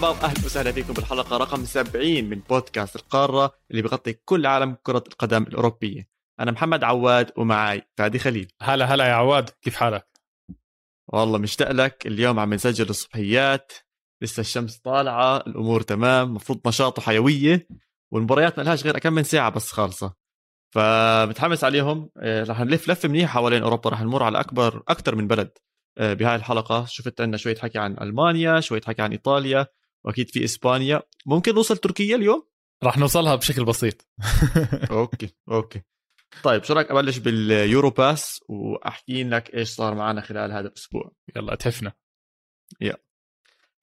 مرحبا واهلا وسهلا فيكم بالحلقة رقم 70 من بودكاست القارة اللي بغطي كل عالم كرة القدم الأوروبية. أنا محمد عواد ومعاي فادي خليل. هلا هلا يا عواد كيف حالك؟ والله مشتاق لك اليوم عم نسجل الصبحيات لسه الشمس طالعة الأمور تمام مفروض نشاط وحيويه والمباريات ما لهاش غير كم من ساعة بس خالصة. فمتحمس عليهم. آه، رح نلف لفة منيحة حوالين أوروبا رح نمر على أكبر أكثر من بلد. آه، بهاي الحلقة شفت عندنا شوية حكي عن ألمانيا شوية حكي عن إيطاليا وأكيد في إسبانيا. ممكن نوصل تركيا اليوم؟ راح نوصلها بشكل بسيط. okay okay. طيب شو رأيك أبلش بال Euro pass وأحكي لك إيش صار معنا خلال هذا الأسبوع؟ يلا تحفنا يا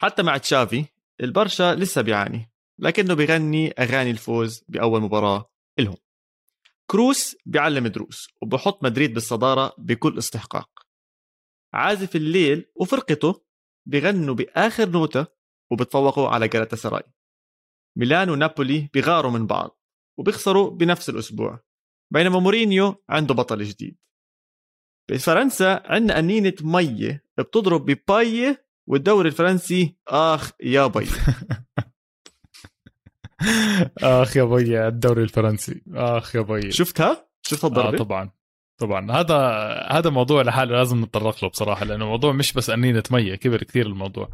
حتى مع تشافي البرشا لسه بيعاني لكنه بيغني أغاني الفوز بأول مباراة لهم. كروس بيعلم دروس وبحط مدريد بالصدارة بكل استحقاق. عازف الليل وفرقته بغنوا بآخر نوتة وبتفوقوا على جالاتا سراي. ميلان ونابولي بيغاروا من بعض وبيخسروا بنفس الأسبوع بينما مورينيو عنده بطل جديد. بفرنسا عندنا قنينة مية بتضرب بباييه والدوري الفرنسي آخ يا بي آخ يا بي الدوري الفرنسي. آخ يا بي شفتها؟ شفت الضربة؟ آه طبعا طبعا. هذا هذا موضوع لحاله لازم نتطرق له بصراحة لأنه الموضوع مش بس قنينة مية كبر كثير الموضوع.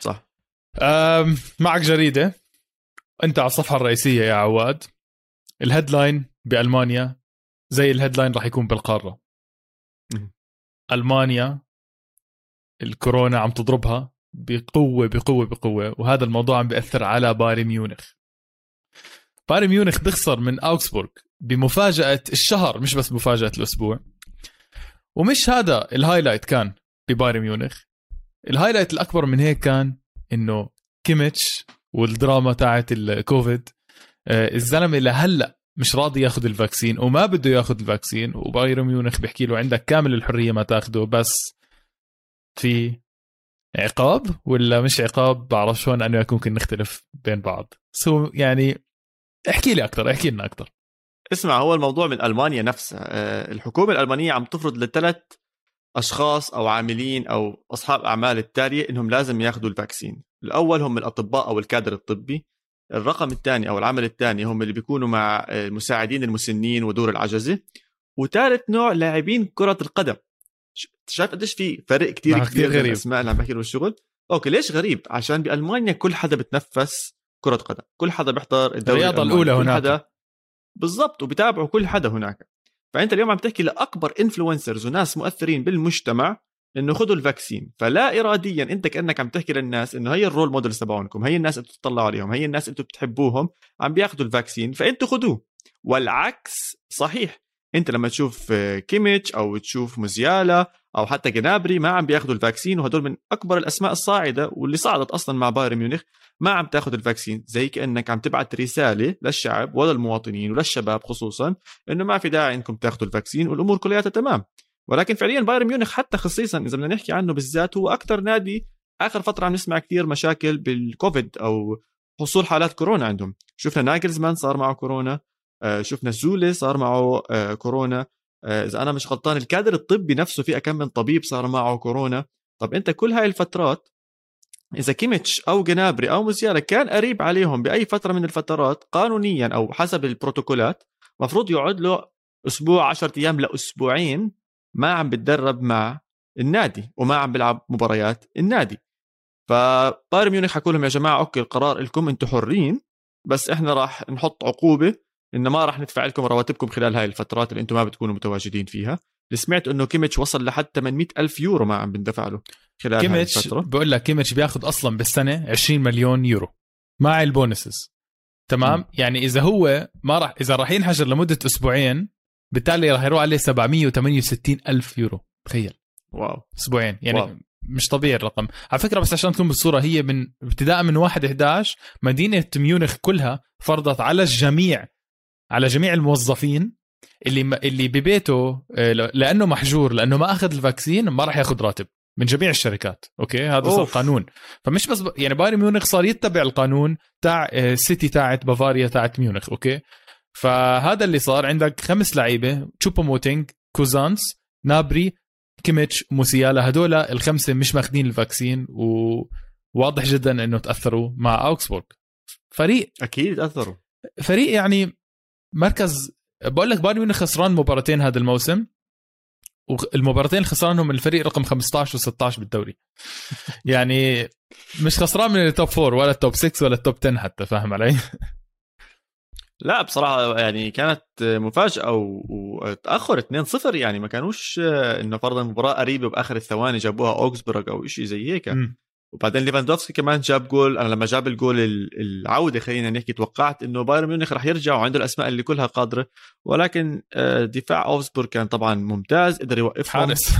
صح. معك جريدة. أنت على الصفحة الرئيسية يا عواد. ال headline بألمانيا زي ال headline راح يكون بالقارة. ألمانيا الكورونا عم تضربها بقوة بقوة بقوة وهذا الموضوع عم بيأثر على بايرن ميونخ. بايرن ميونخ بيخسر من أوكسبورغ بمفاجأة الشهر مش بس مفاجأة الأسبوع. ومش هذا ال highlight كان ببايرن ميونخ. ال highlight الأكبر من هيك كان إنه كيميتش والدراما تاعت الكوفيد آه، الزلمة لهلا مش راضي ياخذ ال vaccine وما بده ياخذ ال vaccine وبايرن ميونخ بيحكي له عندك كامل الحرية ما تاخده بس في عقاب ولا مش عقاب؟ بعرف شلون انه ممكن نختلف بين بعض. so يعني احكي لي أكثر احكي لنا أكثر اسمع هو الموضوع من ألمانيا نفسها. آه، الحكومة الألمانية عم تفرض لثلاث أشخاص أو عاملين أو أصحاب أعمال التالية إنهم لازم ياخذوا ال vaccine. الأول هم الأطباء أو الكادر الطبي الرقم الثاني أو العمل الثاني هم اللي بيكونوا مع المساعدين المسنين ودور العجزة. وثالث نوع لاعبين كرة القدم. شايف قديش في فرق كتير كثير غريب. الأسماء اللي عم بحكي بالشغل okay ليش غريب؟ عشان بألمانيا كل حدا بتنفس كرة قدم. كل حدا بيحضر الدوري الرياضة الأولى هناك. حدا بالضبط وبتابعوا كل حدا هناك. فأنت اليوم عم تحكي لأكبر influencers وناس مؤثرين بالمجتمع إنه خذوا ال vaccine فلا اراديا أنت كأنك عم تحكي للناس إنه هي ال role models تبعونكم هي الناس اللي بتطلعوا عليهم هي الناس اللي بتحبوهم عم بياخذوا ال vaccine فأنتوا خذوه والعكس صحيح. أنت لما تشوف كيميتش أو تشوف موسيالا أو حتى جنابري ما عم بياخذوا ال vaccine وهدول من أكبر الأسماء الصاعدة واللي صعدت أصلا مع بايرن ميونخ. ما عم تاخذ ال vaccine زي كأنك عم تبعت رسالة للشعب وللمواطنين وللشباب خصوصا إنه ما في داعي إنكم تاخذوا ال vaccine والأمور كلها تمام. ولكن فعليا بايرن ميونخ حتى خصيصا إذا بدنا نحكي عنه بالذات هو أكثر نادي آخر فترة عم نسمع كثير مشاكل بالكوفيد أو حصول حالات كورونا عندهم. شفنا ناجلزمان صار معه كورونا آه، شفنا زولة صار معه آه، كورونا. إذا أنا مش غلطان الكادر الطبي نفسه في كم من طبيب صار معه كورونا. طب أنت كل هاي الفترات إذا كيميتش أو جنابري أو موسيالا كان قريب عليهم بأي فترة من الفترات قانونيا أو حسب البروتوكولات مفروض يقعد له أسبوع 10 أيام لأسبوعين ما عم بتدرب مع النادي وما عم بيلعب مباريات النادي. فبايرن ميونخ حكوا لهم يا جماعة okay القرار لكم أنتم حرين بس إحنا راح نحط عقوبة إنه ما راح ندفع لكم رواتبكم خلال هاي الفترات اللي أنتم ما بتكونوا متواجدين فيها. سمعت إنه كيميتش وصل لحد 800 ألف يورو ما عم بندفع له خلال كيميتش الفترة. بقول لك كيميتش بياخذ أصلا بالسنة 20 مليون يورو. مع ال bonuses تمام؟ م. يعني إذا هو ما راح إذا راح ينحجر لمدة أسبوعين بالتالي راح يروح عليه 768 ألف يورو. تخيل. wow. أسبوعين. يعني wow. مش طبيعي الرقم. على فكرة بس عشان تكون بالصورة هي من ابتداء من 1 11 مدينة ميونخ كلها فرضت على الجميع على جميع الموظفين اللي اللي ببيته آه، لأنه محجور لأنه ما أخذ ال vaccine ما راح ياخذ راتب من جميع الشركات. أوكي؟ هذا صار قانون. فمش بس ب... يعني بايرن ميونخ صار يتبع القانون تاع ال city آه، تاعت بافاريا تاعت ميونخ. أوكي؟ فهذا اللي صار. عندك خمس لعيبة تشوبو موتينج كوزانس نابري كيميتش موسيالا. هدول الخمسة مش ماخذين ال vaccine و واضح جدا إنه تأثروا مع أوكسبورغ. فريق أكيد تاثروا فريق يعني مركز بقول لك بايرن ميونخ خسران مباراتين هذا الموسم والمباراتين اللي خسرانهم الفريق رقم 15 و16 بالدوري يعني مش خسران من ال top 4 ولا ال top 6 ولا ال top 10 حتى فاهم علي؟ لا بصراحة يعني كانت مفاجأة وتأخر 2-0 يعني ما كانوش انه فرضا مباراة قريبة بآخر الثواني جابوها أوكسبرغ أو شيء زي هيك م. وبعدين ليفاندوفسكي كمان جاب جول أنا لما جاب الجول العودة خلينا نحكي توقعت إنه بايرن ميونخ رح يرجع وعنده الأسماء اللي كلها قادرة. ولكن آه، دفاع اوكسبورغ كان طبعا ممتاز قدر يوقفهم. حارس.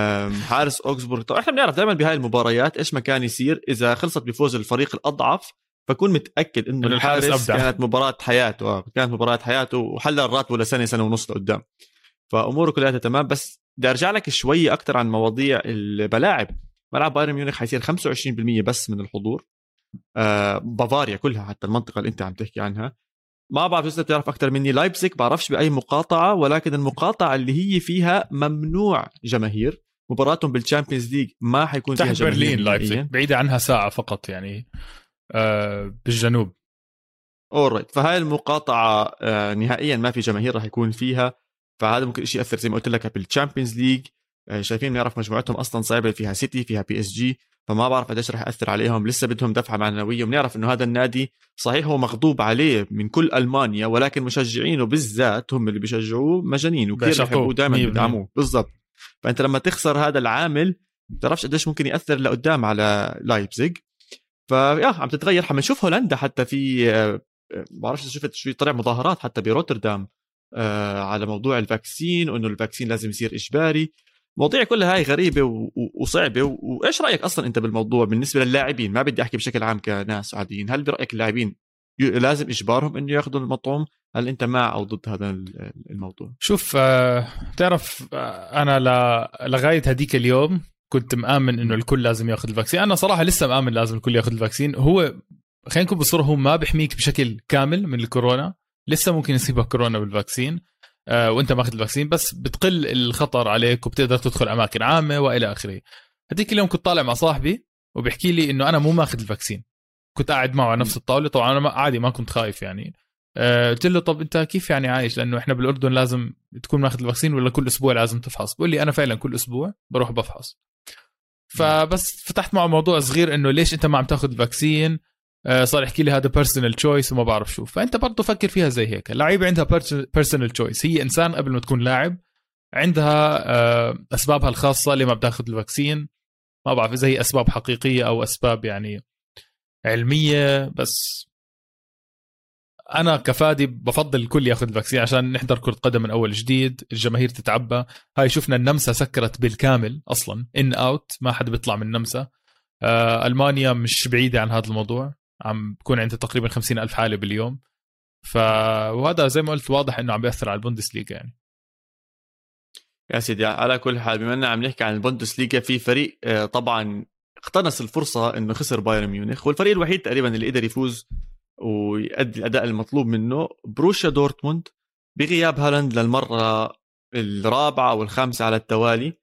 حارس أوكسبورغ. طبعا إحنا بنعرف دائما بهاي المباريات إيش ما كان يصير. إذا خلصت بفوز الفريق الأضعف فكون متأكد إنه الحارس, الحارس أبدع. كانت مباراة حياته. آه، كانت مباراة حياته وحلل راتبه لسنه سنة ونص لقدام. فأموره كلها تمام. بس بدي أرجع لك شوي أكثر عن مواضيع الملاعب ملعب بايرن ميونخ حيصير 25% بس من الحضور. آه بافاريا كلها حتى المنطقة اللي انت عم تحكي عنها. ما بعرف إذا بتعرف أكثر مني. لايبزيك بعرفش بأي مقاطعة ولكن المقاطعة اللي هي فيها ممنوع جماهير. مباراتهم بال Champions League ما حيكون فيها جماهير برلين لايبزيك بعيدة عنها ساعة فقط يعني. آه بالجنوب. alright فهاي المقاطعة آه نهائيا ما في جماهير راح يكون فيها. فهذا ممكن شيء يأثر زي ما قلت لك بال Champions League شايفين بنعرف مجموعتهم أصلا صعبة فيها سيتي فيها PSG فما بعرف قديش رح يأثر عليهم. لسه بدهم دفعة معنوية وبنعرف إنه هذا النادي صحيح هو مغضوب عليه من كل ألمانيا ولكن مشجعينه بالذات هم اللي بيشجعوه مجانين وكثير بيحبوه دائما بيدعموه. بالضبط. فأنت لما تخسر هذا العامل بتعرفش قديش ممكن يأثر لقدام على لايبزيج فيا عم تتغير. حنشوف هولندا حتى في آه، آه، بعرفش إذا شفت شوي طلع مظاهرات حتى بروتردام على موضوع ال vaccine وإنه ال vaccine لازم يصير إجباري. مواضيع كلها هاي غريبة وصعبة وإيش رأيك أصلا أنت بالموضوع بالنسبة للاعبين؟ ما بدي أحكي بشكل عام كناس عاديين هل برأيك اللاعبين لازم إجبارهم إنه يأخذوا المطعوم هل أنت مع أو ضد هذا الموضوع؟ شوف بتعرف آه، آه، أنا لغاية هديك اليوم كنت مآمن إنه الكل لازم يأخذ ال vaccine. أنا صراحة لسه مآمن لازم الكل يأخذ ال vaccine. هو خلينا نكون بالصورة هو ما بيحميك بشكل كامل من الكورونا. لسه ممكن يصيبك كورونا بال vaccine. وانت ماخذ ال vaccine بس بتقل الخطر عليك وبتقدر تدخل أماكن عامة وإلى آخره. هذيك اليوم كنت طالع مع صاحبي وبيحكي لي إنه أنا مو ماخذ ال vaccine. كنت قاعد معه على نفس الطاولة طبعا أنا عادي ما كنت خايف يعني. آه، قلت له طب أنت كيف يعني عايش؟ لأنه إحنا بالأردن لازم تكون ماخذ ال vaccine ولا كل أسبوع لازم تفحص؟ بقول لي أنا فعلا كل أسبوع بروح بفحص. فبس فتحت معه موضوع صغير إنه ليش أنت ما عم تاخذ ال vaccine؟ آه، صار يحكي لي هذا personal choice وما بعرف شو. فأنت برضه فكر فيها زي هيك. اللعيبة عندها personal choice هي إنسان قبل ما تكون لاعب عندها آه، أسبابها الخاصة لما بتاخذ ال vaccine ما بعرف إذا هي أسباب حقيقية أو أسباب يعني علمية بس أنا كفادي بفضل الكل ياخذ ال vaccine عشان نحضر كرة قدم من أول جديد الجماهير تتعبى. هاي شفنا النمسا سكرت بالكامل أصلا in out ما حد بيطلع من النمسا. آه ألمانيا مش بعيدة عن هذا الموضوع. عم بكون عندها تقريبا خمسين ألف حالة باليوم. ف وهذا زي ما قلت واضح إنه عم بيأثر على البوندسليغا يعني. يا سيدي على كل حال بما إننا عم نحكي عن البوندسليغا في فريق آه، طبعا اقتنص الفرصة إنه خسر بايرن ميونخ والفريق الوحيد تقريبا اللي قدر يفوز ويؤدي الأداء المطلوب منه بروشيا دورتموند بغياب هالاند للمرة الرابعة أو الخامسه على التوالي.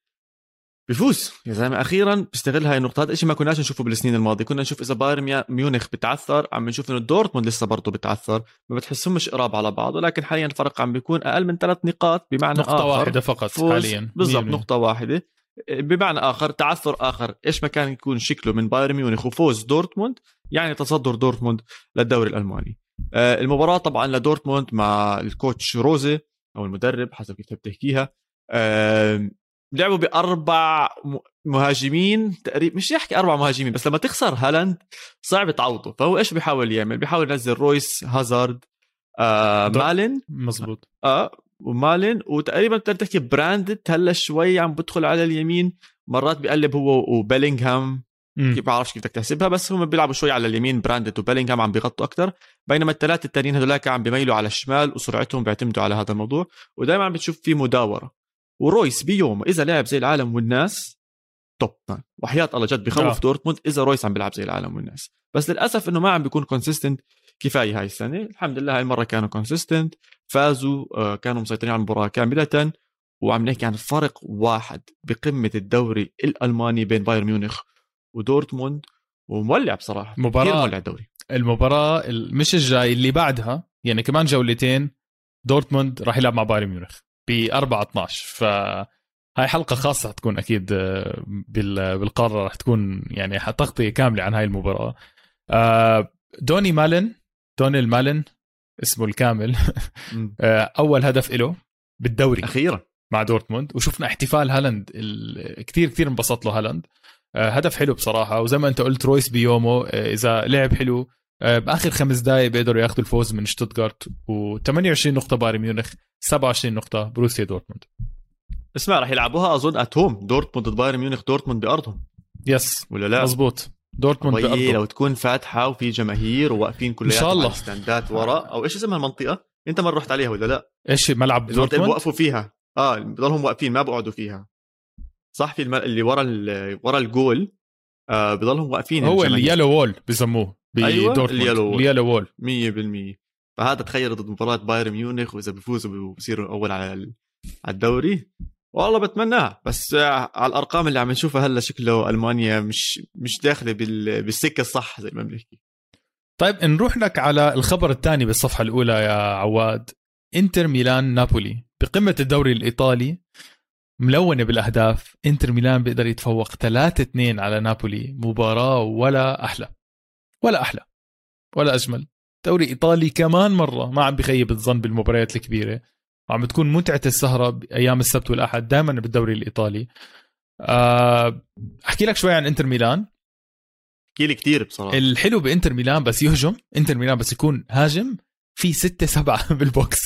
بفوز. يا زلمة أخيرا بيستغل هاي النقطة. هذا الشيء ما كناش نشوفه بالسنين الماضية. كنا نشوف إذا بايرن ميونخ بتعثر عم نشوف إنه دورتموند لسه برضه بتعثر. ما بتحسهمش قراب على بعض ولكن حاليا الفرق عم بيكون أقل من ثلاث نقاط بمعنى نقطة آخر. واحدة فقط حاليا. بالضبط نقطة واحدة. بمعنى آخر تعثر آخر. إيش ما كان يكون شكله من بايرن ميونخ وفوز دورتموند يعني تصدر دورتموند للدوري الألماني. آه، المباراة طبعا لدورتموند مع ال coach روزي أو المدرب حسب كيف تحكيها. لعبوا بأربع مهاجمين تقريبا مش يحكي أربع مهاجمين بس لما تخسر هالاند صعب تعوضه. فهو إيش بيحاول يعمل؟ بيحاول ينزل رويس هازارد آه مالن. مزبوط آه ومالن. وتقريبا بتقدر تحكي براندت هلا شوي عم بدخل على اليمين. مرات بيقلب هو وبيلينغهام. كيف بعرفش كيف بدك تحسبها بس هم بيلعبوا شوي على اليمين براندت وبيلينغهام عم بيغطوا أكثر بينما الثلاثه الثانيين هذولاك عم بيميلوا على الشمال وسرعتهم بيعتمدوا على هذا الموضوع. ودائما عم بتشوف في مداورة. ورويس بيوم إذا لعب زي العالم والناس top man وحياة الله جد بخوف آه. دورتموند إذا رويس عم بيلعب زي العالم والناس. بس للأسف إنه ما عم بيكون consistent كفاية هاي السنة. الحمد لله هاي المرة كانوا consistent فازوا آه كانوا مسيطرين على المباراة كاملة. وعم نحكي عن فرق واحد بقمة الدوري الألماني بين بايرن ميونخ ودورتموند ومولع بصراحة. مباراة مولع الدوري. المباراة ال- مش الجاي اللي بعدها يعني كمان جولتين دورتموند راح يلعب مع بايرن ميونخ. ب 4 12 ف هاي حلقة خاصة حتكون أكيد آه، بال- بالقارة راح تكون يعني تغطيه كاملة عن هاي المباراة. آه، دوني مالن دوني المالن اسمه الكامل. آه، أول هدف له بالدوري أخيرا. مع دورتموند. وشفنا احتفال هالاند ال- كتير كتير انبسط له هالاند. هدف حلو بصراحة. وزي ما أنت قلت رويس بيومه إذا لعب حلو بآخر خمس دقائق بيقدروا ياخذوا الفوز من شتوتغارت و28 نقطة بايرن ميونخ 27 نقطة بروسيا دورتموند. اسمع راح يلعبوها أظن at home دورتموند ضد بايرن ميونخ دورتموند بأرضهم. yes ولا لا؟ مزبوط دورتموند طيب بأرضه. لو تكون فاتحة وفي جماهير وواقفين كلياتهم إن شاء الله. على الستاندات ورا أو إيش اسمها المنطقة؟ أنت ما رحت عليها ولا لا؟ إيش ملعب دورتموند؟ بوقفوا فيها. آه بضلهم واقفين ما بقعدوا فيها. صح في الم... اللي ورا ال... ورا الجول آه بضلهم واقفين هو. ال yellow wall بسموه. بدورتموند. ال yellow wall. ال yellow wall. 100% فهذا تخيل ضد مباراة بايرن ميونخ وإذا بيفوزوا بصيروا أول على ال- على الدوري. والله بتمناها. بس آه، على الأرقام اللي عم نشوفها هلأ شكله ألمانيا مش مش داخلة بال... بالسكة الصح زي ما بنحكي. طيب نروح لك على الخبر الثاني بالصفحة الأولى يا عواد. إنتر ميلان نابولي. بقمة الدوري الإيطالي ملونة بالأهداف. إنتر ميلان بيقدر يتفوق 3 2 على نابولي. مباراة ولا أحلى. ولا أحلى ولا أجمل. دوري إيطالي كمان مرة ما عم بخيب الظن بالمباريات الكبيرة. وعم بتكون متعة السهرة بأيام السبت والأحد دائما بالدوري الإيطالي. آه، أحكي لك شوي عن إنتر ميلان. احكي لي كثير بصراحة. الحلو بإنتر ميلان بس يهجم. إنتر ميلان بس يكون هاجم. في ستة سبعة بال box.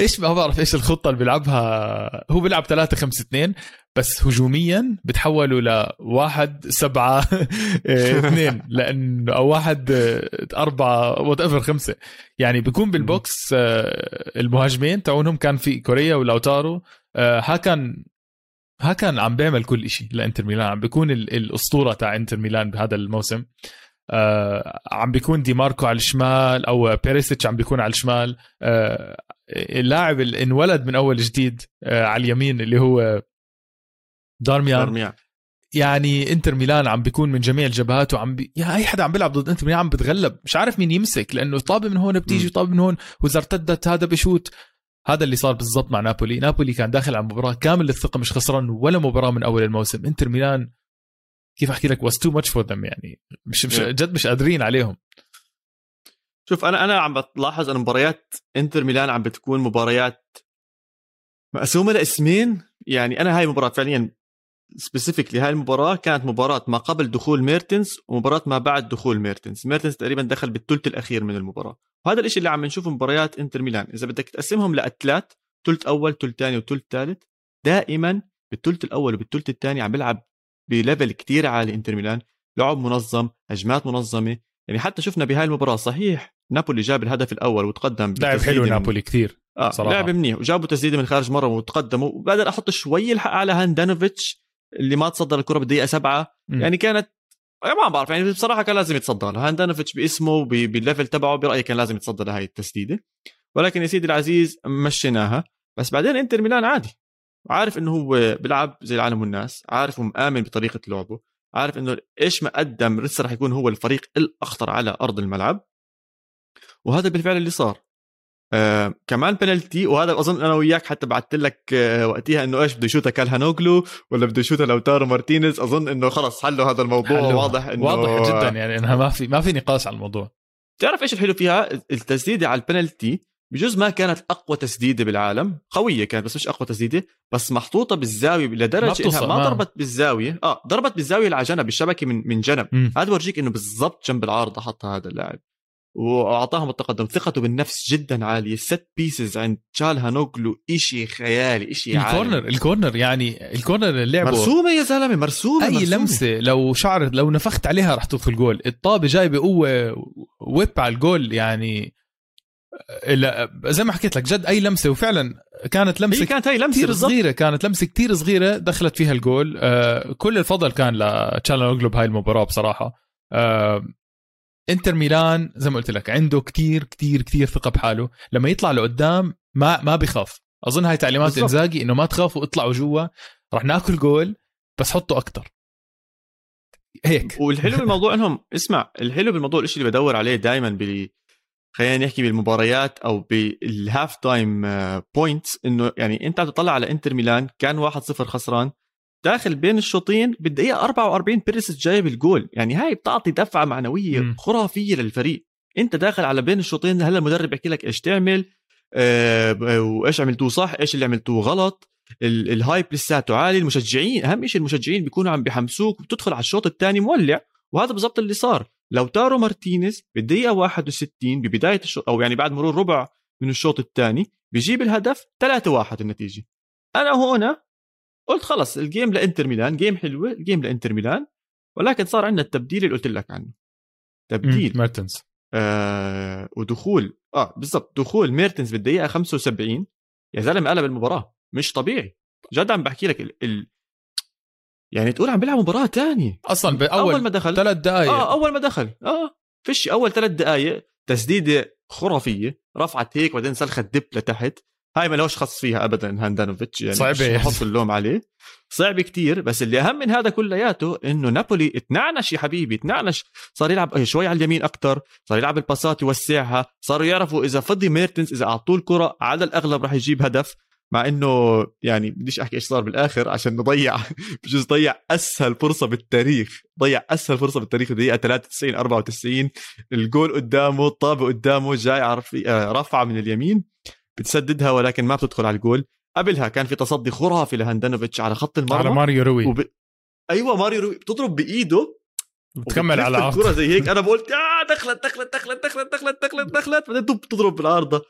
إيش ما بعرف إيش الخطة اللي بيلعبها. هو بيلعب 3 5 2 بس هجوميا بتحولوا لواحد سبعة آه، اثنين لأنه أو واحد آه، أربعة whatever خمسة. يعني بيكون بال box آه، المهاجمين تاعونهم كان في كوريا ولاوتارو. ها كان ها كان عم بيعمل كل شيء لإنتر ميلان. عم بيكون ال- الأسطورة تاع إنتر ميلان بهذا الموسم. آه عم بيكون دي ماركو على الشمال أو بيريسيتش عم بيكون على الشمال. آه اللاعب اللي انولد من أول جديد آه على اليمين اللي هو دارميان. دارميان. يعني انتر ميلان عم بيكون من جميع الجبهات وعم بي... يا أي حدا عم بيلعب ضد انتر ميلان عم بتغلب. مش عارف مين يمسك لأنه طابة من هون بتيجي. طابه من هون وإذا ارتدت هذا بشوت. هذا اللي صار بالضبط مع نابولي. نابولي كان داخل على مباراة كامل الثقه مش خسران ولا مباراة من أول الموسم. انتر ميلان كيف أحكي لك was too much for them يعني؟ مش, مش. جد مش قادرين عليهم. شوف أنا أنا عم بلاحظ إن مباريات إنتر ميلان عم بتكون مباريات مقسومة لقسمين. يعني أنا هاي المباراه فعليا specifically هاي المباراة كانت مباراة ما قبل دخول ميرتنز ومباراة ما بعد دخول ميرتنز. ميرتنز تقريبا دخل بالثلث الأخير من المباراة. وهذا الشيء اللي عم نشوفه مباريات إنتر ميلان. إذا بدك تقسمهم لأثلاث ثلث أول ثلث ثاني وثلث ثالث دائما بالثلث الأول وبالثلث الثاني عم بيلعب ب level كتير عالي إنتر ميلان لعب منظم هجمات منظمة. يعني حتى شفنا بهاي المباراة صحيح نابولي جاب الهدف الأول وتقدم لعب حلو نابولي كثير آه صراحة. لعب منيح وجابوا تسديدة من خارج مره وتقدموا. وبقدر أحط شوي الحق على هاندانوفيتش اللي ما تصدى للكرة بالدقيقة سبعة. مم. يعني كانت ما بعرف يعني بصراحة كان لازم يتصدى لها هاندانوفيتش باسمه بال level تبعه برأيي كان لازم يتصدى لهي التسديدة. ولكن يا سيدي العزيز مشيناها. بس بعدين إنتر ميلان عادي. عارف إنه هو بيلعب زي العالم والناس عارف ومآمن بطريقة لعبه عارف إنه إيش ما قدم لسه رح يكون هو الفريق الأخطر على أرض الملعب. وهذا بالفعل اللي صار. آه كمان بنالتي وهذا أظن أنا وياك حتى بعثت لك آه وقتها إنه إيش بده يشوتها كالهانوغلو ولا بده يشوتها لوتارو مارتينيز أظن إنه خلص حلوا هذا الموضوع. حلو. واضح إنه واضح جدا يعني إنها ما في ما في نقاش على الموضوع. تعرف إيش الحلو فيها؟ التسديدة على البنالتي بجوز ما كانت أقوى تسديدة بالعالم قوية كانت بس مش أقوى تسديدة بس محطوطة بالزاوية ما لدرجه إنها بتوصل، ما ما. ضربت بالزاوية آه ضربت بالزاوية على جنب بالشبكة من من جنب. هذا بورجيك إنه بالضبط جنب العارضه حطها هذا اللاعب. وأعطاهم التقدم. ثقته بالنفس جدا عالية. set pieces عند تشالهانوغلو. إشي خيالي إشي عالي. ال corner ال corner يعني ال corner اللي لعبه مرسومة يا زلمة مرسومة أي مرسومة. لمسة لو شعر لو نفخت عليها رح تدخل جول. الطابة جاي بقوه whip على الجول يعني زي ما حكيت لك جد أي لمسة وفعلا كانت هي لمسه كانت هاي لمسة بالضبط. صغيرة كانت لمسة كثير صغيرة دخلت فيها الجول. آه كل الفضل كان لتشالهانوغلو بهاي المباراة بصراحة. آه إنتر ميلان زي ما قلت لك عنده كتير كتير كتير ثقة بحاله. لما يطلع لقدام ما ما بيخاف. أظن هاي تعليمات. إنزاجي إنه ما تخافوا اطلعوا جوا. رح ناكل جول بس حطوا أكتر. هيك. والحلو بالموضوع انهم اسمع الحلو بالموضوع الشيء اللي بدور عليه دائما خلينا نحكي بالمباريات أو بال half time points إنه يعني أنت عم تطلع على إنتر ميلان كان 1-0 خسران داخل بين الشوطين بالدقيقة 44 بيريسيتش جايب الجول. يعني هاي بتعطي دفعة معنوية م. خرافية للفريق. أنت داخل على بين الشوطين هلأ المدرب بيحكي لك إيش تعمل أه وإيش عملتوه صح إيش اللي عملتوه غلط. ال hype لساته عالي المشجعين أهم شيء المشجعين بيكونوا عم بيحمسوك وبتدخل على الشوط الثاني مولع وهذا بالضبط اللي صار. لوتارو مارتينيز بالدقيقة 61 ببداية الشوط أو يعني بعد مرور ربع من الشوط الثاني بيجيب الهدف 3-1 النتيجة. أنا هنا قلت خلص ال game لإنتر ميلان game حلوة ال game لإنتر ميلان ولكن صار عندنا التبديل اللي قلت لك عنه. تبديل. ميرتنز آه ودخول. آه بالضبط دخول ميرتنز بالدقيقة 75 يا زلمة قلب المباراة. مش طبيعي. جد عم بحكي لك ال... ال... يعني تقول عم بيلعب مباراة تانية. أصلا بأول أول ما دخل. ثلاث دقائق آه أول ما دخل. آه فيش أول ثلاث دقائق تسديدة خرافية رفعت هيك بعدين سلخت dip لتحت. هاي ما لهوش خص فيها ابدا هاندانوفيتش يعني صعبة. بحط اللوم عليه. صعب كتير بس اللي أهم من هذا كلياته إنه نابولي تنعنش يا حبيبي تنعنش صار يلعب شوي على اليمين أكثر صار يلعب الباسات يوسعها صاروا يعرفوا إذا فضي ميرتنز إذا أعطوه الكرة على الأغلب راح يجيب هدف. مع إنه يعني بديش أحكي إيش صار بالآخر عشان نضيع بجوز ضيع أسهل فرصة بالتاريخ ضيع أسهل فرصة بالتاريخ الدقيقة 93 94 الجول قدامه الطابه قدامه جاي آه، رفعه من اليمين بتسددها ولكن ما بتدخل على الجول. قبلها كان في تصدي خرافي لهاندانوفيتش على خط المرمى. على ماريو روي. وب... أيوه ماريو روي. بتضرب بإيده بتكمل على العارضه الكرة زي هيك. أنا بقول آه دخلت دخلت دخلت دخلت دخلت دخلت دخلت بعدين بتضرب بالعارضه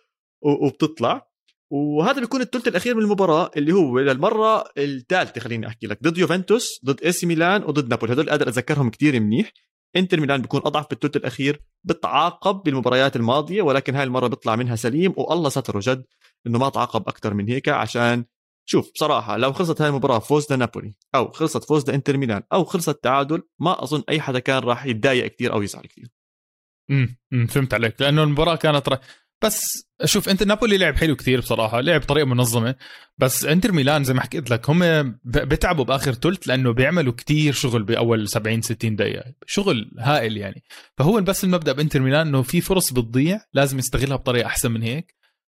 وبتطلع. وهذا بيكون الثلث الأخير من المباراة اللي هو للمرة الثالثة خليني أحكي لك. ضد يوفنتوس ضد إي سي ميلان وضد نابولي. هدول قادر أتذكرهم كثير منيح. إنتر ميلان بيكون أضعف بالثلث الأخير بتعاقب بالمباريات الماضية ولكن هاي المرة بيطلع منها سليم والله ستره جد إنه ما تعاقب أكثر من هيك عشان شوف بصراحة لو خلصت هاي المباراة فوز لنابولي أو خلصت فوز لإنتر ميلان أو خلصت تعادل ما أظن أي حدا كان راح يتضايق كثير أو يزعل كثير امم فهمت عليك. لأنه المباراة كانت ر... بس شوف انت نابولي لعب حلو كثير بصراحة لعب بطريقه منظمة بس انتر ميلان زي ما حكيت لك هم بتعبوا بآخر ثلث لأنه بيعملوا كثير شغل بأول 70 60 دقيقة شغل هائل يعني. فهو بس المبدأ بإنتر ميلان إنه في فرص بتضيع لازم يستغلها بطريقة أحسن من هيك.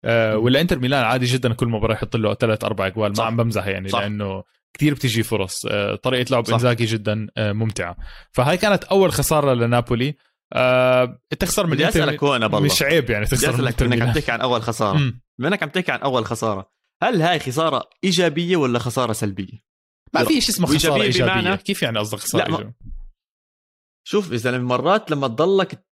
آه ولا انتر ميلان عادي جدا كل مباراه يحط له ثلاث أربع أجوال ما عم بمزح يعني صح. لأنه كثير بتيجي فرص. آه طريقة لعب انزاكي جدا آه ممتعة. فهاي كانت أول خسارة لنابولي. آه تخسر من بدي أسألك هون بالله. مش عيب يعني تخسر بدي أسألك انك عم تحكي عن أول خسارة. بما انك عم تحكي عن أول خسارة. هل هاي خسارة إيجابية ولا خسارة سلبية؟ ما في شيء اسمه خسارة ايجابيه, إيجابية. كيف يعني قصدك خسارة إيجابية؟ شوف اذا مرات لما تضلك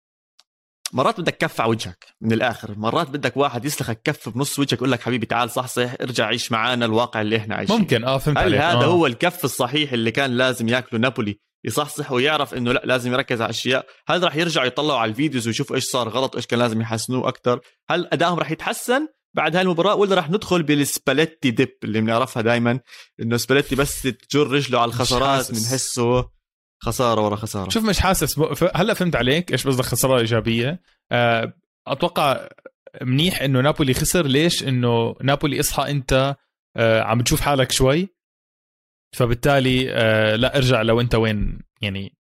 مرات بدك كف على وجهك من الآخر. مرات بدك واحد يسلخك كف بنص وجهك يقول لك حبيبي تعال صحصح ارجع عيش معنا الواقع اللي إحنا عايشين. ممكن آه فهمت هل عليك. هذا آه. هو الكف الصحيح اللي كان لازم ياكله نابولي؟ يصحصح ويعرف إنه لا لازم يركز على أشياء. هل راح يرجعوا يطلعوا على ال videos ويشوفوا إيش صار غلط إيش كان لازم يحسنوه أكثر هل أدائهم راح يتحسن بعد هاي المباراه ولا راح ندخل بالسباليتي dip اللي بنعرفها دائما إنه سباليتي بس تجر رجله على الخسارات بنحسه خسارة ورا خسارة. شوف مش حاسس. هلا فهمت عليك إيش قصدك خسارة إيجابية. أه أتوقع منيح إنه نابولي خسر. ليش؟ إنه نابولي إصحى أنت أه عم تشوف حالك شوي. فبالتالي أه لا ارجع لو انت وين يعني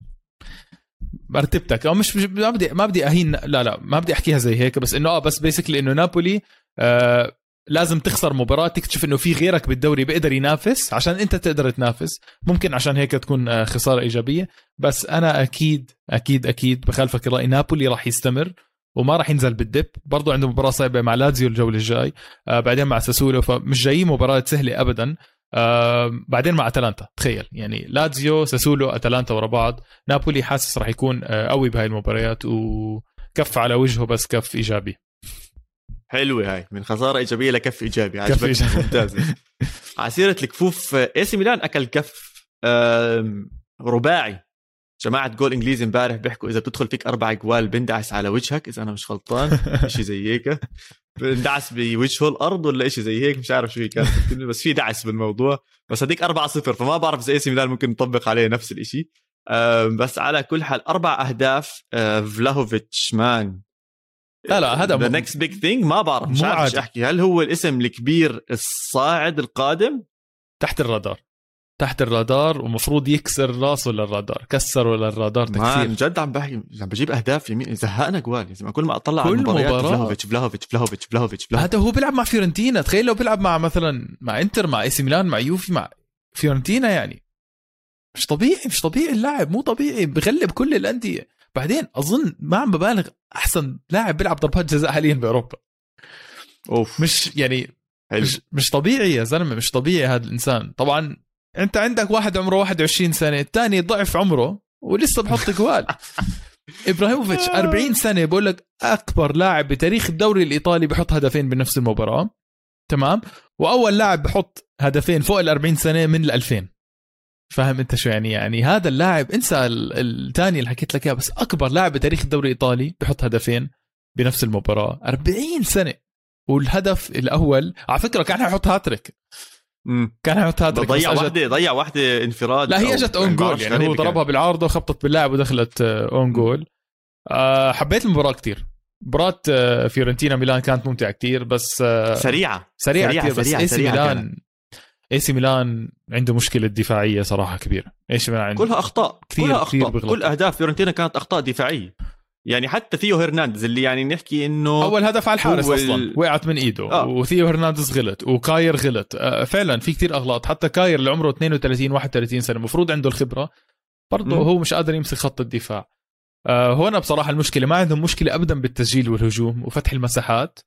مرتبتك أو مش, ما بدي ما بدي أهين لا لا ما بدي أحكيها زي هيك بس إنه آه بس بيسكلي إنه نابولي آه لازم تخسر مباراة تكتشف إنه في غيرك بالدوري بيقدر ينافس عشان أنت تقدر تنافس. ممكن عشان هيك تكون آه خسارة إيجابية بس أنا أكيد أكيد أكيد بخالفك الراي نابولي راح يستمر وما راح ينزل بالدب. برضو عنده مباراة صعبة مع لازيو الجولة الجاي آه بعدين مع ساسولو فمش جايين مباراة سهلة ابدا. آه بعدين مع أتلانتا تخيل. يعني لازيو ساسولو أتلانتا ورا بعض. نابولي حاسس راح يكون آه قوي بهاي المباريات وكف على وجهه بس كف إيجابي. حلوة هاي. من خسارة إيجابية لكف إيجابي. كف إيجابي. ممتازه على سيره الكفوف إي سي ميلان أكل كف رباعي. جماعة جول إنجليزي امبارح بيحكوا إذا بتدخل فيك أربع جوال بندعس على وجهك إذا أنا مش غلطان شيء زي هيك. بندعس بوجهه الأرض ولا شيء زي هيك مش عارف شو هي كانت بس في دعس بالموضوع. بس هديك 4 0 فما بعرف إذا اي سي ميلان ممكن نطبق عليه نفس الشيء بس على كل حال أربع أهداف آه، فلاهوفيتش man. لا لا هذا the next big thing ما بعرف مش عارف أحكي. هل هو الاسم الكبير الصاعد القادم؟ تحت الرادار. تحت الرادار ومفروض يكسر راسه للرادار كسروا للرادار ما تكسير. جد عم بحكي عم بجيب أهداف يمين زهقنا جوال. يا زلمه كل ما أطلع كل على المباريات مباراة. فلاهوفيتش فلاهوفيتش فلاهوفيتش فلاهوفيتش فلاهوفيتش هذا هو بيلعب مع فيورنتينا تخيل لو بيلعب مع مثلا مع إنتر مع إي سي ميلان مع يوفي مع فيورنتينا يعني. مش طبيعي مش طبيعي اللاعب مو طبيعي بغلب كل الأندية. بعدين أظن ما عم ببالغ أحسن لاعب بيلعب ضربات جزاء حاليا بأوروبا. أوف. مش يعني حلو. مش مش طبيعي يا زلمة مش طبيعي هذا الإنسان. طبعا انت عندك واحد عمره 21 سنة الثاني ضعف عمره ولسه بحط جوال. إبراهيموفيتش 40 سنة بقول لك أكبر لاعب بتاريخ الدوري الإيطالي بحط هدفين بنفس المباراة. تمام؟ وأول لاعب بحط هدفين فوق ال 40 سنة من ال 2000 فاهم أنت شو يعني؟ يعني هذا اللاعب انسى ال- الثاني اللي حكيت لك إياه بس أكبر لاعب بتاريخ الدوري الإيطالي بحط هدفين بنفس المباراة. 40 سنة! والهدف الأول على فكرة كان حيحط هاتريك. مم. كان حيحط هاتريك ضيع واحدة ضيع واحدة انفراد لا هي أجت own goal يعني هو ضربها بالعارضه وخبطت باللاعب ودخلت own goal. آه، حبيت المباراة كتير. مباراة آه، فيورنتينا ميلان كانت ممتعة كتير بس آه،. سريعة. سريعة سريعة- كتير بس سريعة- سريعة ميلان اي سي ميلان عنده مشكلة دفاعية صراحة كبيرة. اي سي ميلان عنده كلها أخطاء كثير- كلها كثير أخطاء. بيغلط. كل أهداف فيورنتينا كانت أخطاء دفاعية. يعني حتى ثيو هرنانديز اللي يعني نحكي إنه أول هدف على الحارس ال- أصلا. وقعت من إيده. آه. وثيو هرنانديز غلط. وكاير غلط. آه، فعلا في كتير أغلاط. حتى كاير اللي عمره 32 31 سنة المفروض عنده الخبرة. برضه. هو مش قادر يمسك خط الدفاع. آه، هنا بصراحة المشكلة ما عندهم مشكلة ابدا بالتسجيل والهجوم وفتح المساحات.